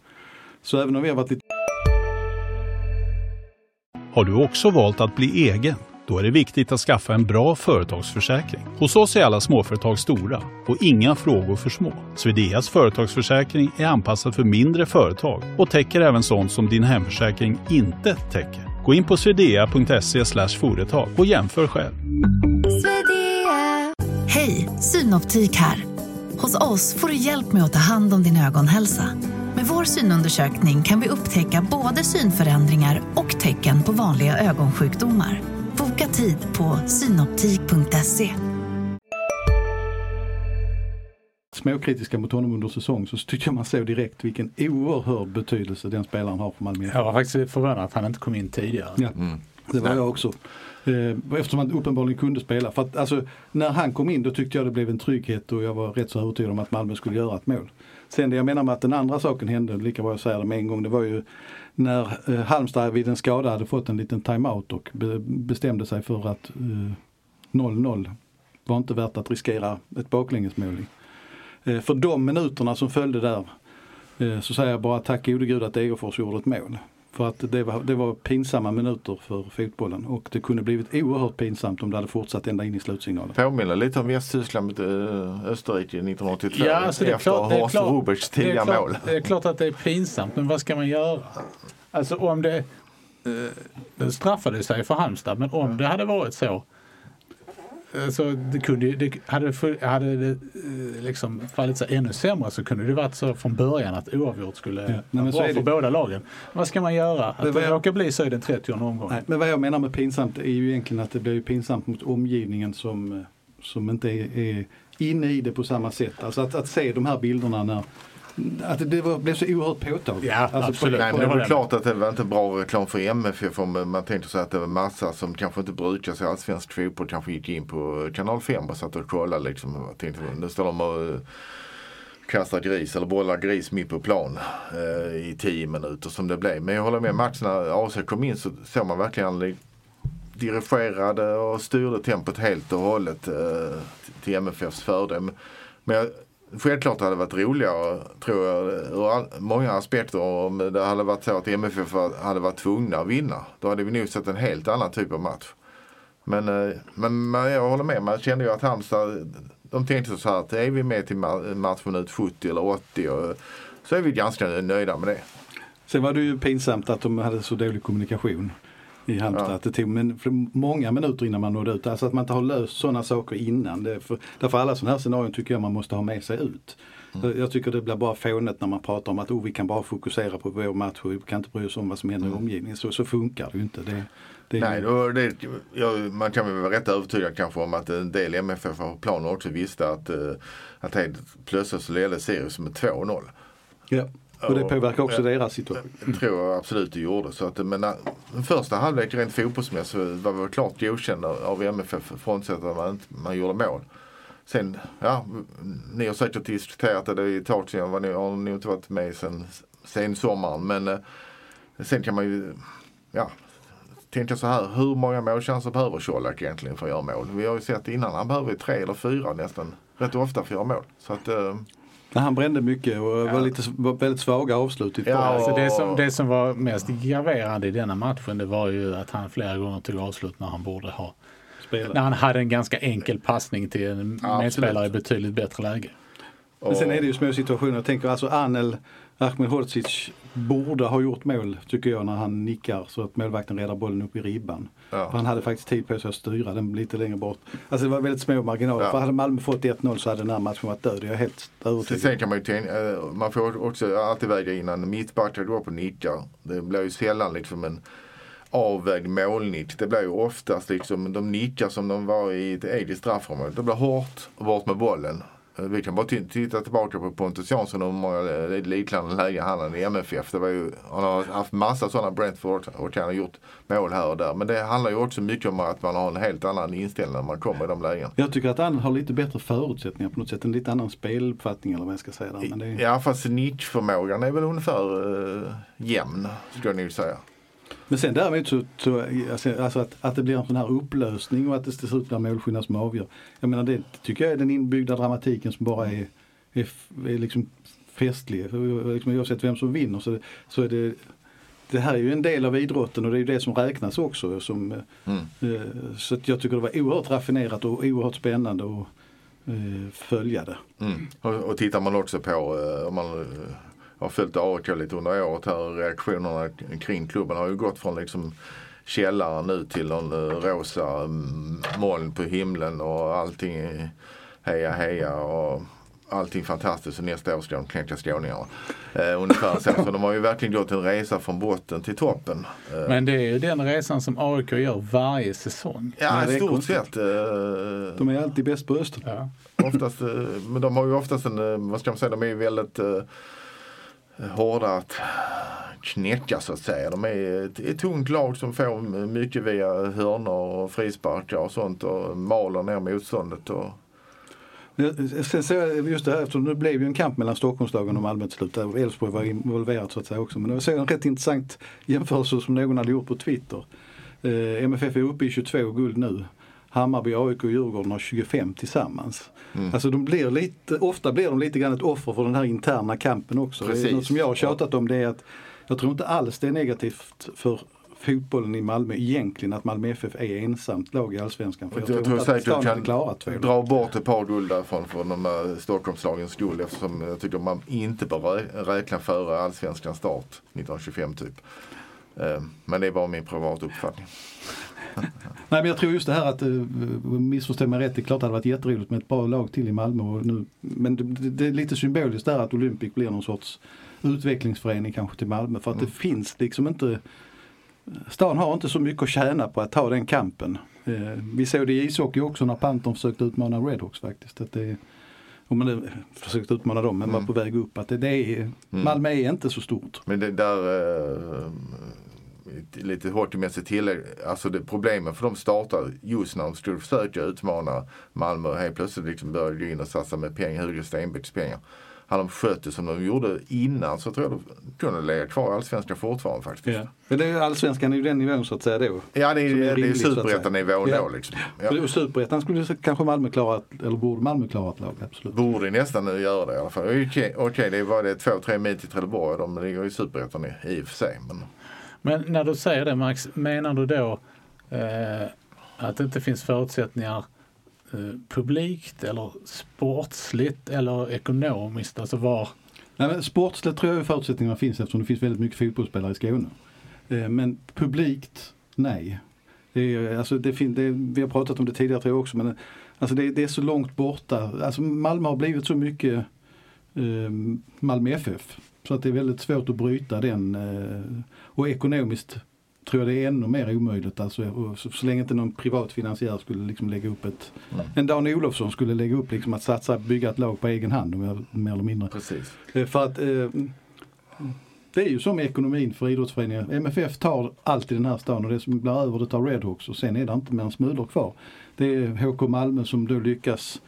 så även om vi har varit lite Har du också valt att bli egen? Då är det viktigt att skaffa en bra företagsförsäkring. Hos oss är alla småföretag stora och inga frågor för små. Swedeas företagsförsäkring är anpassad för mindre företag och täcker även sånt som din hemförsäkring inte täcker. Gå in på swedea.se företag och jämför själv. Hej, Synoptik här. Hos oss får du hjälp med att ta hand om din ögonhälsa. Med vår synundersökning kan vi upptäcka både synförändringar och tecken på vanliga ögonsjukdomar. Boka tid på synoptik.se. småkritiska mot honom under säsong så tyckte jag man såg direkt vilken oerhörd betydelse den spelaren har för Malmö. Jag var faktiskt förvånad att han inte kom in tidigare. Ja, det var jag också. Eh, eftersom han uppenbarligen kunde spela. För att, alltså, när han kom in då tyckte jag det blev en trygghet och jag var rätt så övertygad om att Malmö skulle göra ett mål. Sen det jag menar med att den andra saken hände, lika bra jag säger det med en gång, det var ju när eh, Halmstad vid en skada hade fått en liten timeout och be, bestämde sig för att eh, 0-0 var inte värt att riskera ett baklängesmål. Eh, för de minuterna som följde där eh, så säger jag bara tack gode gud att Degerfors gjorde ett mål. För att det var, det var pinsamma minuter för fotbollen och det kunde blivit oerhört pinsamt om det hade fortsatt ända in i slutsignalen. Påminner lite om Västtyskland mot eh, Österrike 1982. Ja, alltså det är efter klart, det är klart, tidiga mål. Det är klart att det är pinsamt, men vad ska man göra? Alltså om det, eh, det straffade sig för Halmstad, men om det hade varit så så det kunde, det, hade, hade det eh, liksom fallit sig ännu sämre så kunde det varit så från början att oavgjort skulle nej, vara för det. båda lagen. Vad ska man göra? Att Men det jag- råkar bli så i den 30 omgången? Nej, men vad jag menar med pinsamt är ju egentligen att det blir pinsamt mot omgivningen som, eh, som inte är, är inne i det på samma sätt. Alltså att, att se de här bilderna när att det var, blev så oerhört påtagligt. Ja, alltså absolut. Nej, men det jag med. klart att det var inte bra reklam för MFF om man tänkte sig att det var massa som kanske inte brukar sig allsvensk fotboll kanske gick in på kanal 5 och satt och kollade liksom. Och tänkte, nu står de och kastar gris eller bollar gris mitt på plan eh, i 10 minuter som det blev. Men jag håller med matchen när AC kom in så såg man verkligen li- dirigerade och styrde tempot helt och hållet eh, till MFFs fördel. Men jag, självklart hade det varit roligare, tror jag, ur all, många aspekter om det hade varit så att MFF hade varit tvungna att vinna. Då hade vi nog sett en helt annan typ av match. Men, eh, men men jag håller med, man kände ju att Halmstad, de tänkte så här att är vi med till matchminut 70 eller 80 och, eh, så är vi ganska nöjda med det. Sen var det ju pinsamt att de hade så dålig kommunikation i Halmstad. Ja. Att det tog men, många minuter innan man nådde ut. Alltså att man inte har löst sådana saker innan. Det för, därför alla sådana här scenarion tycker jag man måste ha med sig ut. Så Jag tycker det blir bara fånigt när man pratar om att oh, vi kan bara fokusera på vår match och vi kan inte bry oss om vad som händer i omgivningen. Så, så funkar det ju inte. Det, det Nej, då, det, ja, man kan väl vara rätt övertygad kanske om att en del MFF har planer också visste att, eh, att helt plötsligt så ledde Sirius med 2-0. ja. Och det påverkar också ja. deras situation. Det tror jag absolut det gjorde. Så att, men, äh, den första halvlek rent fotbollsmässigt var väl klart godkänd av MFF frånsett att man, man gjorde mål. Sen, ja, ni har säkert diskuterat det i ett sedan. Vad ni har nog inte varit med sen, sen sommaren. Men eh, sen kan man ju, ja, tänka så här. Hur många målchanser behöver Colak egentligen för att göra mål? Vi har ju sett innan, han behöver tre eller fyra nästan. Rätt ofta för att göra mål. Så att, Men han brände mycket och var, lite, var väldigt svaga avslut. Ja. Alltså det, som, det som var mest graverande i denna matchen det var ju att han flera gånger tog avslut när han borde ha. Spela. När han hade en ganska enkel passning till en Ja, medspelare i betydligt bättre läge. Men sen är det ju små situationer. Jag tänker alltså Anel Ahmedhodzic borde ha gjort mål tycker jag när han nickar så att målvakten räddar bollen upp i ribban. Ja. Han hade faktiskt tid på sig att styra den lite längre bort. Alltså det var väldigt små marginaler. Ja. För hade Malmö fått 1-0 så hade den här matchen varit död. Jag är helt övertygad. sen kan man ju tänka, eh, man får också alltid väga in en mittbackar går på nickar. Det blir ju sällan liksom en avvägd målnick. Det blir ju oftast liksom, de nickar som de var i ett eget straffområde. Det blir hårt och bort med bollen. Eh, Vi kan bara titta tillbaka på Pontus Jansson och hur många eh, liknande lägen han hade i MFF. Det var ju, han har haft massa sådana Brentford och han har gjort mål här och där. Men det handlar ju också mycket om att man har en helt annan inställning när man kommer i de lägena. Jag tycker att Anel har lite bättre förutsättningar på något sätt. En lite annan speluppfattning eller vad jag ska säga. Där. Men det. Ja fast nickförmågan är väl ungefär uh, jämn skulle jag nog säga. Men sen däremot så, så alltså, alltså att, att det blir en sån här upplösning och att det till slut blir målskillnad som avgör. Jag menar det tycker jag är den inbyggda dramatiken som bara är, är, är liksom festlig. Liksom, oavsett vem som vinner så, så är det det här är ju en del av idrotten och det är ju det som räknas också. Som, Mm. eh, så att jag tycker det var oerhört raffinerat och oerhört spännande att eh, följa det. Mm. Och, och tittar man också på, eh, om man eh, har följt AIK lite under året här, reaktionerna kring klubben har ju gått från liksom källaren nu till en eh, rosa mm, moln på himlen och allting heja heja och allting fantastiskt och nästa år ska de knäcka skåningarna. Eh, ungefär så. Så de har ju verkligen gått en resa från botten till toppen. Eh, Men det är ju den resan som AIK gör varje säsong. ja, det är i stort sett. Eh, De är alltid bäst på Öster. Ja. oftast, eh, men de har ju oftast en, eh, vad ska man säga, de är ju väldigt eh, hårda att knäcka så att säga. De är ett, ett tungt lag som får mycket via hörnor och frisparkar och sånt och maler ner motståndet. Och, Sen jag just det här, eftersom det blev ju en kamp mellan Stockholmslagen och Malmö till slut. Där Elfsborg var involverat så att säga också. Men det var en rätt intressant jämförelse som någon hade gjort på Twitter. Eh, MFF är uppe i 22 guld nu. Hammarby, AIK och Djurgården har 25 tillsammans. Mm. Alltså de blir lite, ofta blir de lite grann ett offer för den här interna kampen också. Precis. något som jag har tjatat om det är att jag tror inte alls det är negativt för fotbollen i Malmö egentligen att Malmö FF är ensamt lag i Allsvenskan. För jag, jag tror, tror att säkert hade kan två. dra bort ett par guld därifrån från de här Stockholmslagens skull eftersom jag tycker man inte bör rä- räkna före allsvenskans start 1925 typ. Eh, Men det är bara min privata uppfattning. Nej men jag tror just det här att, uh, missförstå mig rätt, det är klart det hade varit jätteroligt med ett bra lag till i Malmö. Och nu, men det, det, är lite symboliskt där att Olympic blir någon sorts utvecklingsförening kanske till Malmö. För att det finns liksom inte, stan har inte så mycket att tjäna på att ta den kampen. Eh, vi såg det i ishockey också när Panthern försökte utmana Redhawks faktiskt. Att det, om man försökte utmana dem men var på väg upp. Att det, det är, Malmö är inte så stort. Men det där eh, lite hockeymässigt tillägg. Alltså det problemet för de startar just när de skulle försöka utmana Malmö och helt plötsligt liksom började gå in och satsa med pengar, Hugo Stenbecks pengar. Hade de skött det som de gjorde innan så tror jag de kunde lägga kvar i Allsvenskan fortfarande faktiskt. Ja, Men det är, allsvenskan är ju den nivån så att säga då. det är, Som är det är superettanivån Ja. då liksom. Ja. För Superettan skulle kanske Malmö klara, eller borde Malmö klara ett lag, absolut. Borde nästan nu göra det i alla fall. Okej, okej, det var det två, tre mil till Trelleborg. De ligger i superettan i, i och för sig. Men men när du säger det Max, menar du då eh, att det inte finns förutsättningar eh, publikt eller sportsligt eller ekonomiskt? Alltså var... Nej, men sportsligt tror jag förutsättningarna finns eftersom det finns väldigt mycket fotbollsspelare i Skåne. Eh, Men publikt nej. Det är, alltså det fin, det, vi har pratat om det tidigare tror jag också men alltså det, det är så långt borta. Alltså Malmö har blivit så mycket eh, Malmö FF. Så att det är väldigt svårt att bryta den. Eh, och ekonomiskt tror jag det är ännu mer omöjligt. Alltså, så, länge inte någon privat finansiär skulle liksom lägga upp ett, mm. en Dan Olofsson skulle lägga upp liksom att satsa, bygga ett lag på egen hand mer eller mindre. Precis. Eh, för att eh, det är ju som ekonomin för idrottsföreningar. MFF tar allt i den här stan och det som blir över det tar Redhawks och sen är det inte mer än smulor kvar. Det är HK Malmö som då lyckas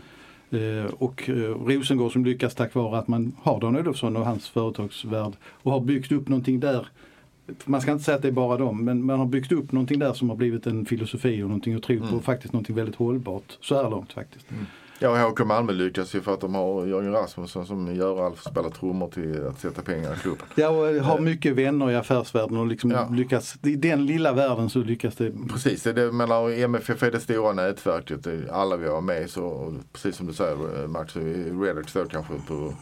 och Rosengård som lyckas tack vare att man har Dan Olofsson och hans företagsvärld och har byggt upp någonting där man ska inte säga att det är bara dem, men man har byggt upp någonting där som har blivit en filosofi och någonting att tro på mm. och faktiskt någonting väldigt hållbart så här långt faktiskt. Mm. Ja, HK Malmö lyckas ju för att de har Jörgen Rasmusson som gör allt för att spela trummor till att sätta pengar i klubben. Ja, och har mycket vänner i affärsvärlden och liksom ja. lyckas, i den lilla världen så lyckas det. Precis, det, mellan MFF är det stora nätverket, alla vi har med så, precis som du säger Max, Reddit står kanske på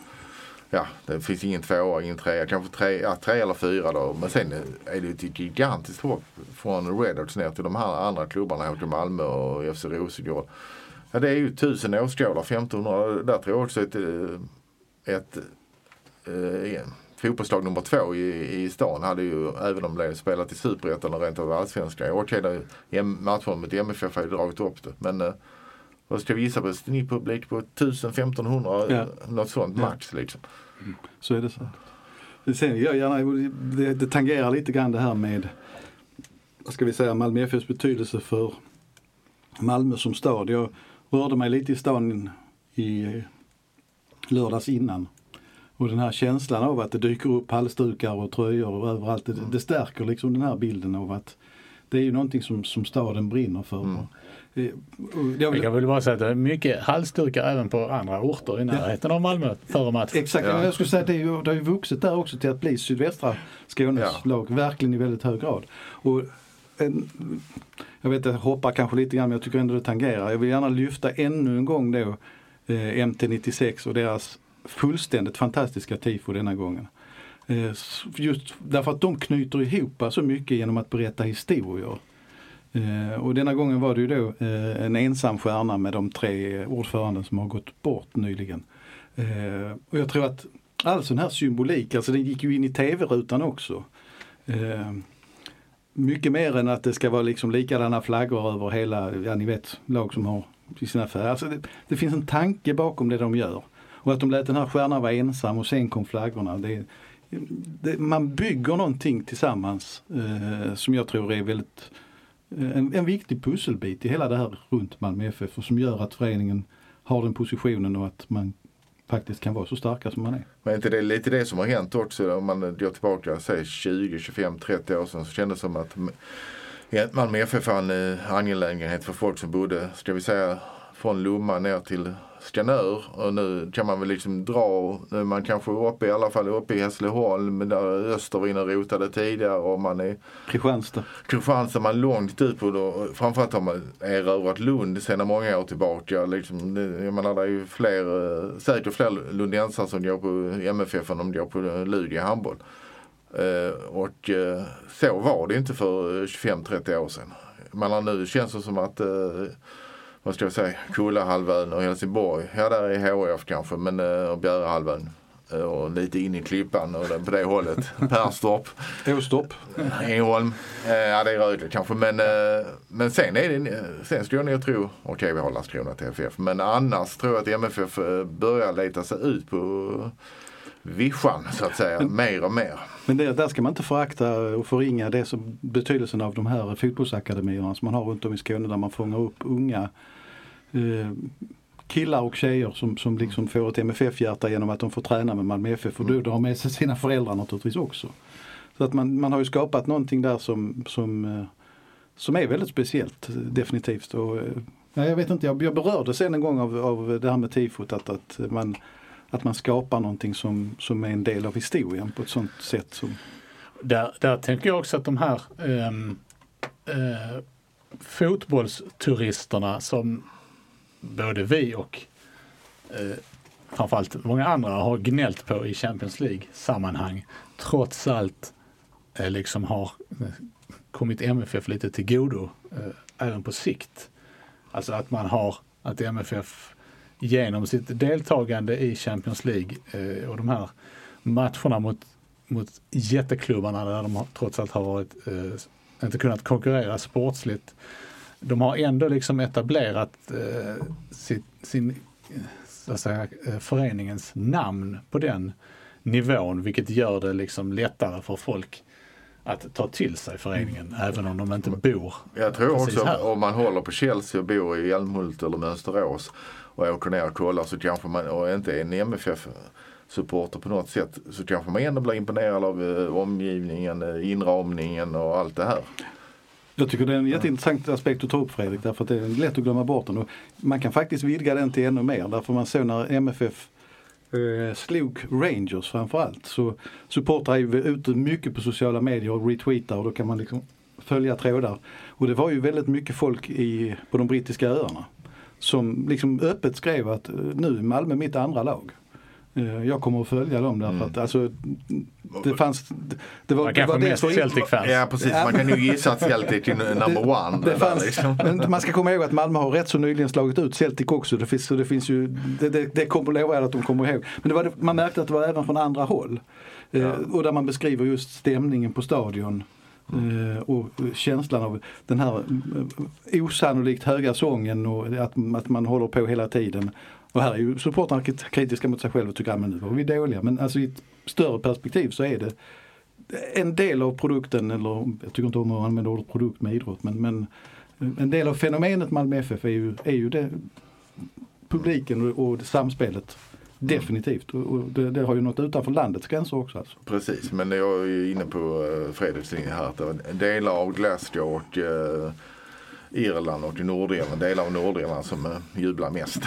ja, det finns ingen tvåa, ingen trea, kanske tre, ja, tre eller fyra då. Men sen är det ett gigantiskt hopp från Redhawks ner till de här andra klubbarna, HK Malmö och FC Rosengård. Ja, det är ju tusen åskådare, 1500. Där tror jag också ett, ett, ett fotbollslag nummer två i, i stan hade ju, även om de spelat i Superettan och rent av Allsvenskan. Okej, matchen mot MFF har ju dragit upp det. Men eh, vad ska vi gissa på? Snittpublik på 1000-1500, ja. något sånt max liksom. Mm. Så är det så. Sen, jag gärna, det, det tangerar lite grann det här med, vad ska vi säga, Malmö FFs betydelse för Malmö som stad. Jag rörde mig lite i stan i lördags innan. Och den här känslan av att det dyker upp halsdukar och tröjor överallt, det, det stärker liksom den här bilden av att det är ju någonting som, som staden brinner för. Mm. Jag kan väl bara säga att det är mycket halsdukar även på andra orter i närheten ja. av Malmö före match. Exakt, ja. jag skulle säga att det, är ju, det har ju vuxit där också till att bli sydvästra Skånes ja. lag, verkligen i väldigt hög grad. Och en, jag vet, jag hoppar kanske lite grann men jag tycker ändå det tangerar. Jag vill gärna lyfta ännu en gång då eh, MT96 och deras fullständigt fantastiska tifo denna gången. Eh, just därför att de knyter ihop så mycket genom att berätta historier. Eh, och denna gången var det ju då eh, en ensam stjärna med de tre ordföranden som har gått bort nyligen. Eh, och jag tror att all sån här symbolik, alltså den gick ju in i tv-rutan också. Eh, mycket mer än att det ska vara liksom likadana flaggor över hela, ja ni vet, lag som har i sina färger. Alltså det, det, finns en tanke bakom det de gör. Och att de lät den här stjärnan vara ensam och sen kom flaggorna. Det, det, man bygger någonting tillsammans eh, som jag tror är väldigt eh, en, en viktig pusselbit i hela det här runt Malmö FF och som gör att föreningen har den positionen och att man faktiskt kan vara så starka som man är. Men är inte det lite det som har hänt också om man går tillbaka säg 20, 25, 30 år sedan så kändes det som att Malmö FF var en eh, angelägenhet för folk som bodde, ska vi säga, från Lomma ner till Skanör och nu kan man väl liksom dra, nu är man kanske uppe i alla fall uppe i Hässleholm där Östervin rotade tidigare och man är Kristianstad. Kristianstad, man är långt ut på det. Framförallt har man erövrat Lund sedan många år tillbaka. Liksom, jag menar det är ju fler, säkert fler lundensare som går på MFF än de går på Lugi handboll. Uh, och uh, så var det inte för 25-30 år sedan. Man nu känns det som att uh, vad ska jag säga, Kullahalvön och Helsingborg. Ja, där är HF kanske, men uh, och Bjärehalvön. Uh, och lite in i Klippan och på det hållet. Perstorp. Åstorp. Ängelholm. Uh, ja, det är Rögle kanske. Men, men sen är det, sen skulle jag nog tro, okej okay, vi har Landskrona TFF. Men annars tror jag att MFF börjar leta sig ut på vischan så att säga, men, mer och mer. Men det, där ska man inte förakta och förringa det som, betydelsen av de här fotbollsakademierna som man har runt om i Skåne där man fångar upp unga Eh, killar och tjejer som, som liksom får ett MFF-hjärta genom att de får träna med Malmö FF och mm. då har med sig sina föräldrar naturligtvis också. Så att man, man har ju skapat någonting där som, som, eh, som är väldigt speciellt definitivt. Och, eh, ja, jag vet inte, jag, jag berördes en gång av, av det här med tifot att, att, man, att man skapar någonting som, som är en del av historien på ett sånt sätt. Som... Där, där tänker jag också att de här ähm, äh, fotbollsturisterna som både vi och eh, framförallt många andra har gnällt på i Champions League-sammanhang trots allt eh, liksom har eh, kommit MFF lite till godo eh, även på sikt. Alltså att man har, att MFF genom sitt deltagande i Champions League eh, och de här matcherna mot, mot jätteklubbarna där de har, trots allt har varit, eh, inte kunnat konkurrera sportsligt. De har ändå liksom etablerat eh, sitt, sin, så att säga, eh, föreningens namn på den nivån vilket gör det liksom lättare för folk att ta till sig föreningen mm. även om de inte bor Jag tror också här. om man håller på Chelsea och bor i Älmhult eller Mönsterås och åker ner och kollar så kanske man, och inte är en MFF supporter på något sätt så kanske man ändå blir imponerad av eh, omgivningen, eh, inramningen och allt det här. Jag tycker det är en jätteintressant aspekt att ta upp Fredrik därför att det är lätt att glömma bort den. Och man kan faktiskt vidga den till ännu mer därför man såg när MFF eh, slog Rangers framförallt så supportrar är ju ute mycket på sociala medier och retweetar och då kan man liksom följa trådar. Och det var ju väldigt mycket folk i, på de brittiska öarna som liksom öppet skrev att eh, nu är Malmö mitt andra lag. Eh, jag kommer att följa dem därför mm. att alltså, det fanns... Det var, det var mest Celtic-fans. Ja precis, man kan ju gissa att Celtic är number one. Det, det fanns, liksom. men man ska komma ihåg att Malmö har rätt så nyligen slagit ut Celtic också. Det finns, så det finns ju, det, det, det kommer jag att de kommer ihåg. Men det var, man märkte att det var även från andra håll. Eh, ja. och där man beskriver just stämningen på stadion. Mm. och känslan av den här osannolikt höga sången och att, att man håller på hela tiden. Och här är ju supportrarna kritiska mot sig själva och tycker att nu var vi dåliga. Men alltså i ett större perspektiv så är det en del av produkten, eller jag tycker inte om att använda ordet produkt med idrott, men, men en del av fenomenet Malmö FF är ju, är ju det, publiken och, och samspelet. Definitivt och det, det, har ju nått utanför landets gränser också. Alltså. Precis men jag är inne på uh, Fredriks linje här att delar av Glasgow och uh, Irland och Nordirland, delar av Nordirland som eh, jublar mest.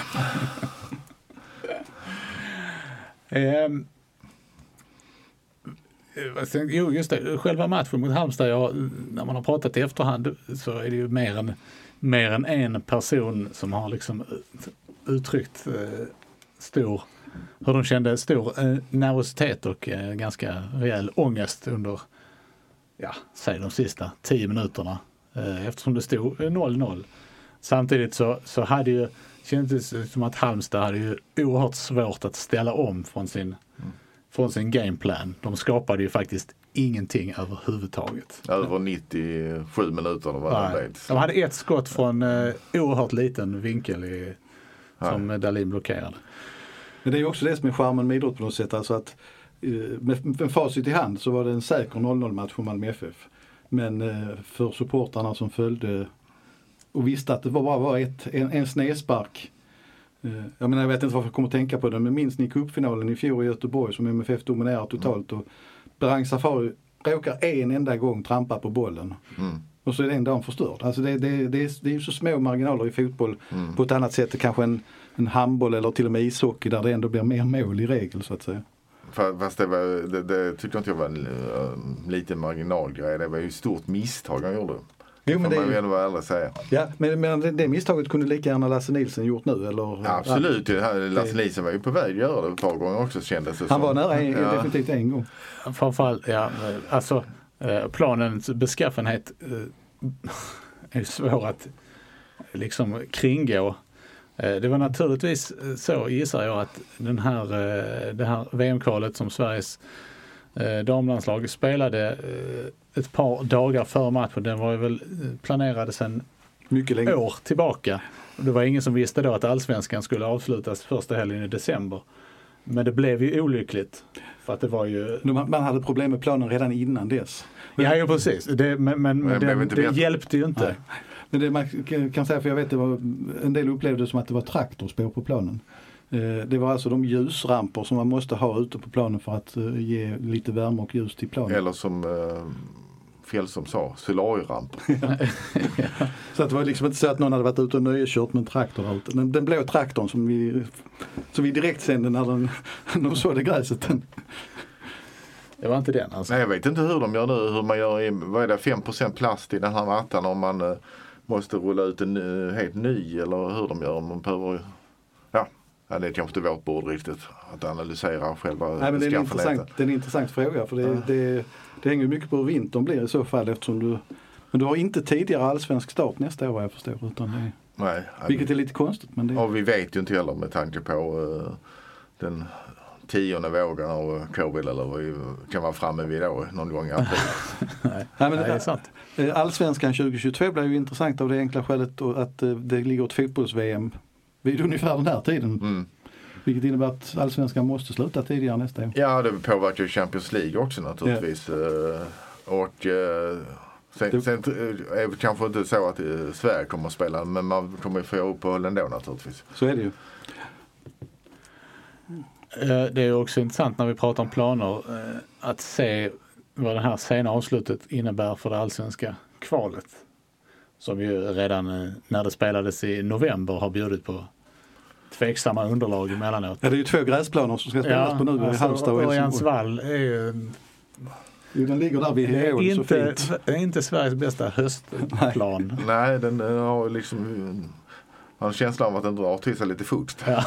um, jo, just det. Själva matchen mot Halmstad, ja, när man har pratat i efterhand så är det ju mer än, mer än en person som har liksom uttryckt eh, stor, hur de kände stor eh, nervositet och eh, ganska rejäl ångest under, ja, säg de sista tio minuterna eftersom det stod 0-0. Samtidigt så, så hade ju, kändes det som att Halmstad hade ju oerhört svårt att ställa om från sin mm från sin gameplan. De skapade ju faktiskt ingenting överhuvudtaget. Över 97 minuter eller vad det. De hade ett skott från eh, oerhört liten vinkel i, som Nej. Dalin blockerade. Men det är också det som är charmen med idrott på något sätt. Alltså att, eh, med, med facit i hand så var det en säker 0-0 match för Malmö FF. Men eh, för supportrarna som följde och visste att det var bara var ett, en, en snedspark Eh, jag menar jag vet inte varför jag kommer att tänka på det men minns ni cupfinalen i fjol i Göteborg som MFF dominerar totalt och Berang Safari råkar en enda gång trampa på bollen. Mm. Och så är den dagen förstörd. Alltså det, det, det, är, det är ju så små marginaler i fotboll mm. på ett annat sätt än kanske en, en handboll eller till och med ishockey där det ändå blir mer mål i regel så att säga. Fast det, var, det, det tyckte inte jag var en uh, liten marginalgrej. Det var ju ett stort misstag han gjorde. Jo, men det får man ju vara ärlig säga. Ja, men, men det, det misstaget kunde lika gärna Lasse Nilsson gjort nu eller? Ja, absolut, ja. Lasse Nilsson var ju på väg att göra det ett par gånger också kändes det Han som. var nära en, ja. definitivt en gång. Framförallt, ja, alltså eh, planens beskaffenhet eh, är svår att liksom kringgå. Eh, det var naturligtvis så gissar jag att den här, det här VM-kvalet som Sveriges damlandslag spelade ett par dagar före matchen. Den var ju väl planerad sedan Mycket länge. år tillbaka. Det var ingen som visste då att allsvenskan skulle avslutas första helgen i december. Men det blev ju olyckligt. För att det var ju... Man hade problem med planen redan innan dess. Men... Ja, ja precis. Det, men men, men det, det hjälpte ju inte. Nej. Men det man kan säga, för jag vet det var, en del upplevde det som att det var traktorspår på planen. Eh, det var alltså de ljusramper som man måste ha ute på planen för att eh, ge lite värme och ljus till planen. Eller som eh, Fjällström sa, solarieramper. ja. Så att det var liksom inte så att någon hade varit ute och nöjeskört med en traktor. Allt. Den, den blå traktorn som vi, som vi direkt sände när den, de sådde gräset. Den. Det var inte den alltså? Nej jag vet inte hur de gör nu. Hur man gör i, vad är det, 5% plast i den här mattan om man måste rulla ut en uh, helt ny eller hur de gör. Om man behöver Ja, det är kanske inte vårt bord riktigt att analysera själva Nej, men det, är en intressant, det är en intressant fråga för det, ja. det, det hänger mycket på hur vintern blir i så fall eftersom du Men du har inte tidigare allsvensk start nästa år vad jag förstår. Utan det, Nej, vilket är lite konstigt. Men det, Och vi vet ju inte heller med tanke på eh, den tionde vågen av covid eller vad vi kan vara framme vid då någon gång i april. Nej, men Nej, det är sant. Eh, Allsvenskan 2022 blir ju intressant av det enkla skälet att eh, det ligger ett fotbolls-VM vid ungefär den här tiden. Mm. Vilket innebär att allsvenskan måste sluta tidigare nästa år. Ja, det påverkar ju Champions League också naturligtvis. Eh, Och sen, sen är det kanske inte så att Sverige kommer att spela men man kommer ju få uppehåll ändå naturligtvis. Så är det ju. Det är också intressant när vi pratar om planer att se vad det här sena avslutet innebär för det allsvenska kvalet. Som ju redan eh, när det spelades i november har bjudit på tveksamma underlag emellanåt. Ja, det är ju två gräsplaner som ska spelas på nu alltså, Halmstad och Helsingborg. Örjansvall är ju Jo, den ligger där vid det är ån så inte, fint. det är inte Sveriges bästa höstplan. Nej, den har liksom man har en känsla av att den drar till sig lite fukt. Ja.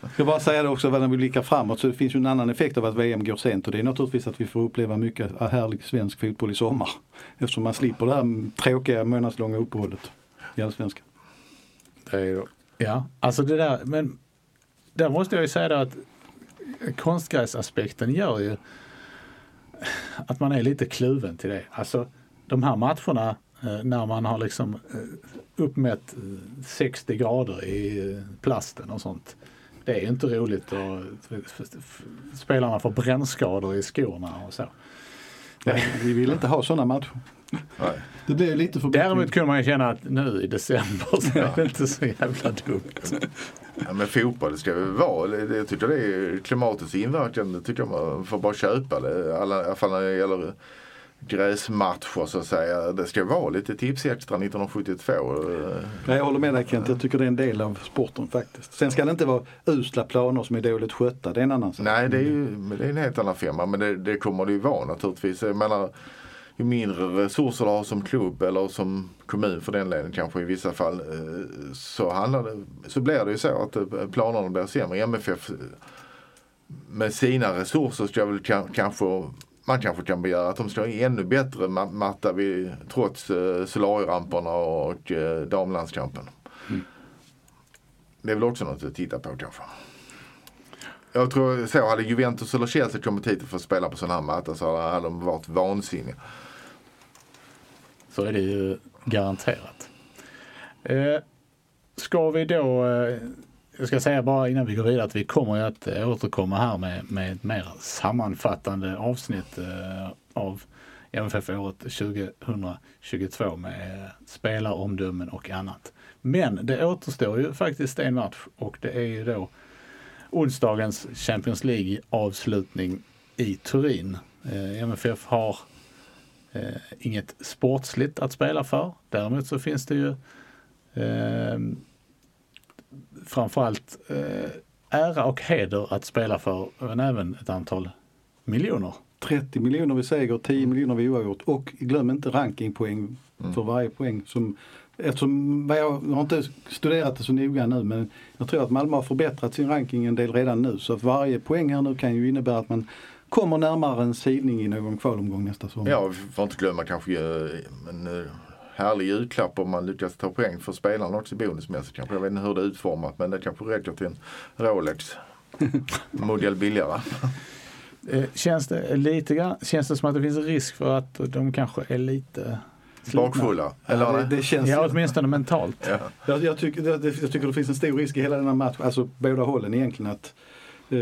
Jag ska bara säga det också när vi blickar framåt så det finns ju en annan effekt av att VM går sent och det är naturligtvis att vi får uppleva mycket härlig svensk fotboll i sommar. Eftersom man slipper det här tråkiga månadslånga uppehållet i Allsvenskan. Det är ju, ja, alltså det där, men där måste jag ju säga att konstgräsaspekten gör ju att man är lite kluven till det. Alltså de här matcherna när man har liksom eh, uppmätt eh, 60 grader i eh, plasten och sånt. Det är ju inte roligt och spelarna får brännskador i skorna och så. Nej, vi vill inte ha sådana matcher. Nej. Det blir lite för Däremot kunde man ju känna att nu i december så är det inte så jävla dumt. Ja, men fotboll ska ju vara. Jag tycker det är klimatets inverkan. Det tycker jag man får bara köpa det. Alla, I alla fall när det gäller gräsmatcher så att säga. Det ska vara lite tips extra 1972. Ja, jag håller med dig Kent, jag tycker det är en del av sporten faktiskt. Sen ska det inte vara usla planer som är dåligt skötta, det är en annan sak. Nej, det är ju det är en helt annan femma. Men det, det kommer det ju vara naturligtvis. Jag menar, ju mindre resurser du har som klubb eller som kommun för den delen kanske i vissa fall. eh, Så, handlar det, så blir det ju så att eh, planerna blir sämre. MFF med sina resurser ska väl ka- kanske man kanske kan begära att de ska ha ännu bättre ma- matta vid, trots eh, solarieramperna och eh, damlandskampen. Det är väl också något att titta på kanske. Jag tror så hade Juventus eller Chelsea kommit hit för att spela på sån här matta så hade de varit vansinniga. Så är det ju garanterat. Eh, ska vi då, eh, jag ska säga bara innan vi går vidare att vi kommer ju att eh, återkomma här med, med ett mer sammanfattande avsnitt eh, av MFF-året 2022 med eh, spelaromdömen och annat. Men det återstår ju faktiskt en match och det är ju då onsdagens Champions League avslutning i Turin. MFF har inget sportsligt att spela för. Däremot så finns det ju framförallt eh, ära och heder att spela för, men även ett antal miljoner. 30 miljoner vid seger, 10 miljoner vid oavgjort och glöm inte rankingpoäng för varje poäng. Som, eftersom, jag har inte studerat det så noga nu men jag tror att Malmö har förbättrat sin ranking en del redan nu så att varje poäng här nu kan ju innebära att man kommer närmare en sidning i någon kvalomgång nästa sommar. Ja, vi får inte glömma kanske eh, en eh, härlig julklapp om man lyckas ta poäng för spelarna också bonusmässigt kanske. Jag vet inte hur det är utformat men det kanske räcker till en Rolex. Modell billigare. Eh, känns, det lite grann, känns det som att det finns risk för att de kanske är lite slitna? Bakfulla. Eller Ja, det, det känns, Ja, åtminstone mentalt. Ja. jag, jag, tycker, det- jag tycker det finns en stor risk i hela den här matchen, alltså båda hållen egentligen att eh,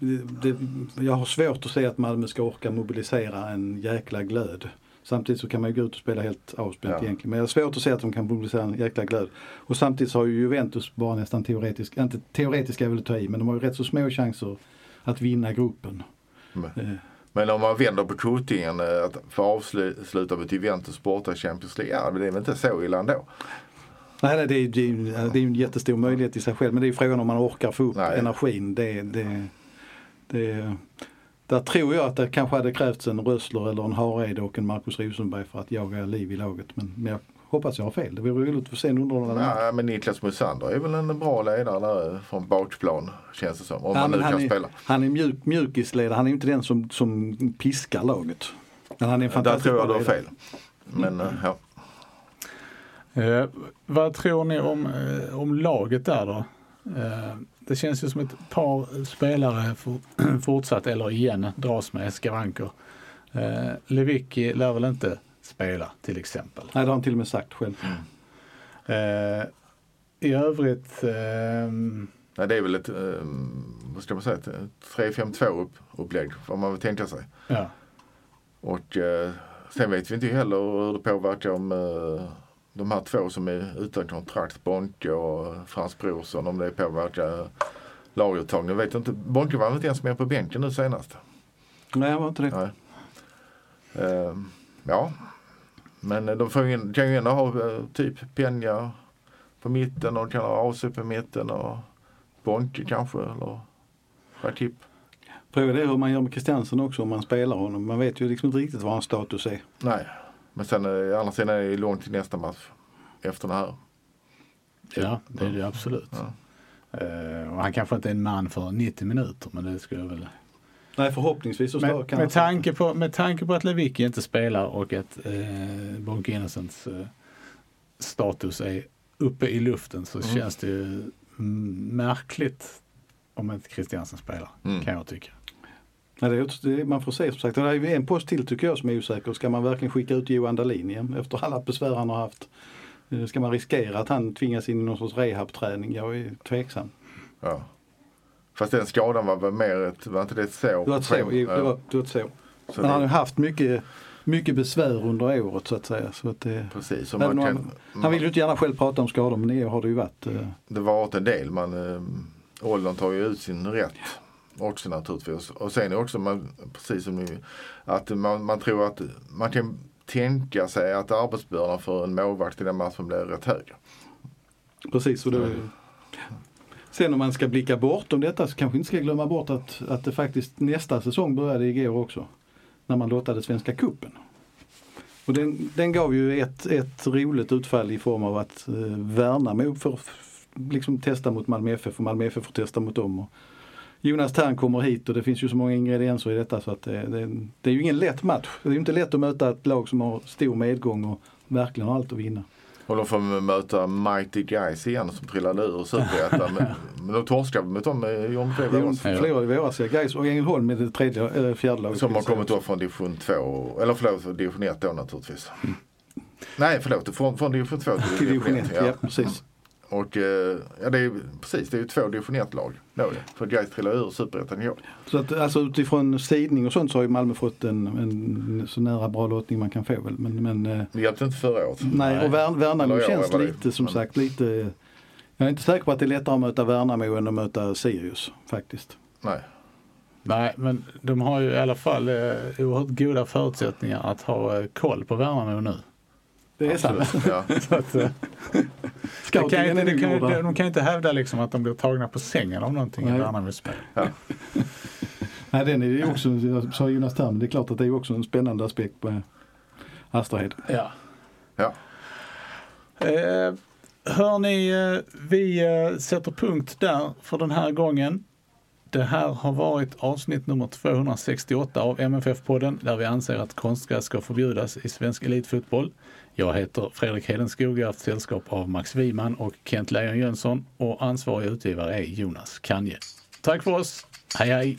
det, det, jag har svårt att se att Malmö ska orka mobilisera en jäkla glöd. Samtidigt så kan man ju gå ut och spela helt avspänt Ja. egentligen. Men jag har svårt att se att de kan mobilisera en jäkla glöd. Och samtidigt så har ju Juventus bara nästan teoretisk, inte teoretiska är väl att ta i, men de har ju rätt så små chanser att vinna gruppen. Men, Eh, men om man vänder på kuttingen eh, att få avsluta med Juventus borta i Champions League. Ja, det är väl inte så illa ändå. Nej, nej det, är, det, är, det en jättestor möjlighet i sig själv. Men det är ju frågan om man orkar få upp Nej. energin. Det, det, det, där tror jag att det kanske hade krävts en Rössler eller en Hareide och en Marcus Rosenberg för att jaga liv i laget. Men, men jag hoppas jag har fel. Det vore roligt att få se en underhållande. Ja, men Niklas Mosander är väl en bra ledare där från bakplan känns det som. Om Ja, man nu men kan han, är, spela. han är mjuk, mjukisledare. Han är inte den som, som piskar laget. Men han är en Där fantastisk tror jag du har fel. Men eh, ja. Eh, vad tror ni om, eh, om laget där då? Eh, det känns ju som ett par spelare for, fortsatt, eller igen, dras med skavanker. Eh, Lewicki lär väl inte spela till exempel. Nej, det har han till och med sagt själv. Eh, I övrigt, ehm, Nej, det är väl ett, eh, vad ska man säga, ett 3-5-2 upp, upplägg får man väl tänka sig. ja. Och eh, sen vet vi inte heller hur det påverkar om eh, de här två som är utan kontrakt, Bonke och Frans Brorsson, om det påverkar laguttagningen. Jag vet inte. Bonke var inte ens med på bänken nu senast? Nej, han var inte det. Eh, ja, men de får ju, kan ju ändå ha eh, typ Penja på mitten och kan ha AC på mitten och Bonke kanske eller Rakip. Frågan är hur man gör med Christiansen också om man spelar honom. Man vet ju liksom inte riktigt vad hans status är. Nej, men sen eh, andra sidan är det långt till nästa match efter det här. ja, det är det absolut. Ja. Eh, och han kanske inte är en man för 90 minuter, men det skulle jag väl Nej, förhoppningsvis så Med, kan med, han tanke på, med tanke på att Lewicki inte spelar och att eh, Bonke Innocents eh, status är uppe i luften så Mm. känns det ju märkligt om inte Christiansen spelar, Mm. kan jag tycka. Nej, det man får se som sagt. Det är en post till tycker jag som är osäker. Ska man verkligen skicka ut Johan Dahlin igen efter alla besvär han har haft? Eh, Ska man riskera att han tvingas in i någon sorts rehabträning? Jag är tveksam. Ja. Fast den skadan var väl mer ett, var inte det ett sår? Det var ett så. jo, Det var, det var ett så. Så Men han har haft mycket, mycket besvär under året så att säga. Så att det, precis. Så man kan, han, han vill ju inte gärna själv prata om skador men det har det ju varit. eh, Det var varit en del. Man, eh, åldern tar ju ut sin rätt också naturligtvis. Och sen är också man, precis som ni, att man, man tror att man kan tänka sig att arbetsbördan för en målvakt i den matchen blir rätt hög. Precis. Och det, sen om man ska blicka bortom detta så kanske inte ska glömma bort att, att det faktiskt nästa säsong började igår också. När man lottade Svenska Kuppen. Och den, den gav ju ett, ett roligt utfall i form av att eh, Värnamo får liksom testa mot Malmö FF och Malmö FF får testa mot dem. Och Jonas Tern kommer hit och det finns ju så många ingredienser i detta så att det, det, det är ju ingen lätt match. Det är ju inte lätt att möta ett lag som har stor medgång och verkligen har allt att vinna. Och då får möta Mighty Guys igen som trillade ur Superettan. men, men de torskade mot dem i Ljungby De förlorade i våras, ja. Gais och Ängelholm är det tredje, eller fjärde laget. Som har kommit upp från division 2, eller förlåt, division 1 då naturligtvis. Nej förlåt, från, från division 2 till, division 1, ja. precis. Och eh, ja, det är precis, det är ju två division 1-lag. då ju. För Gais trillade ur Superettan i år. Så att alltså utifrån sidning och sånt så har ju Malmö fått en, en så nära bra lottning man kan få väl. Men, men eh, Det hjälpte inte förra året. nej, och Värn, Värnamo känns vad det lite som Men- sagt lite jag är inte säker på att det är lättare att möta Värnamo än att möta Sirius faktiskt. Nej. Nej, men de har ju i alla fall eh, oerhört goda förutsättningar att ha eh, koll på Värnamo nu. Det är sant. Ja. Så att, eh, det kan Scoutingen inte, är det kan, de, de kan inte hävda liksom att de blir tagna på sängen av någonting Nej. Värnamos spel. Nej, den är ju också, jag sa Jonas men det är klart att det är också en spännande aspekt på Astrahed. Ja. Ja. Eh, hörni, eh, vi eh, sätter punkt där för den här gången. Det här har varit avsnitt nummer 268 av MFF-podden där vi anser att konstgräs ska förbjudas i svensk elitfotboll. Jag heter Fredrik Hedenskog, jag har haft sällskap av Max Wiman och Kent Lejon Jönsson och ansvarig utgivare är Jonas Kanje. Tack för oss, hej hej!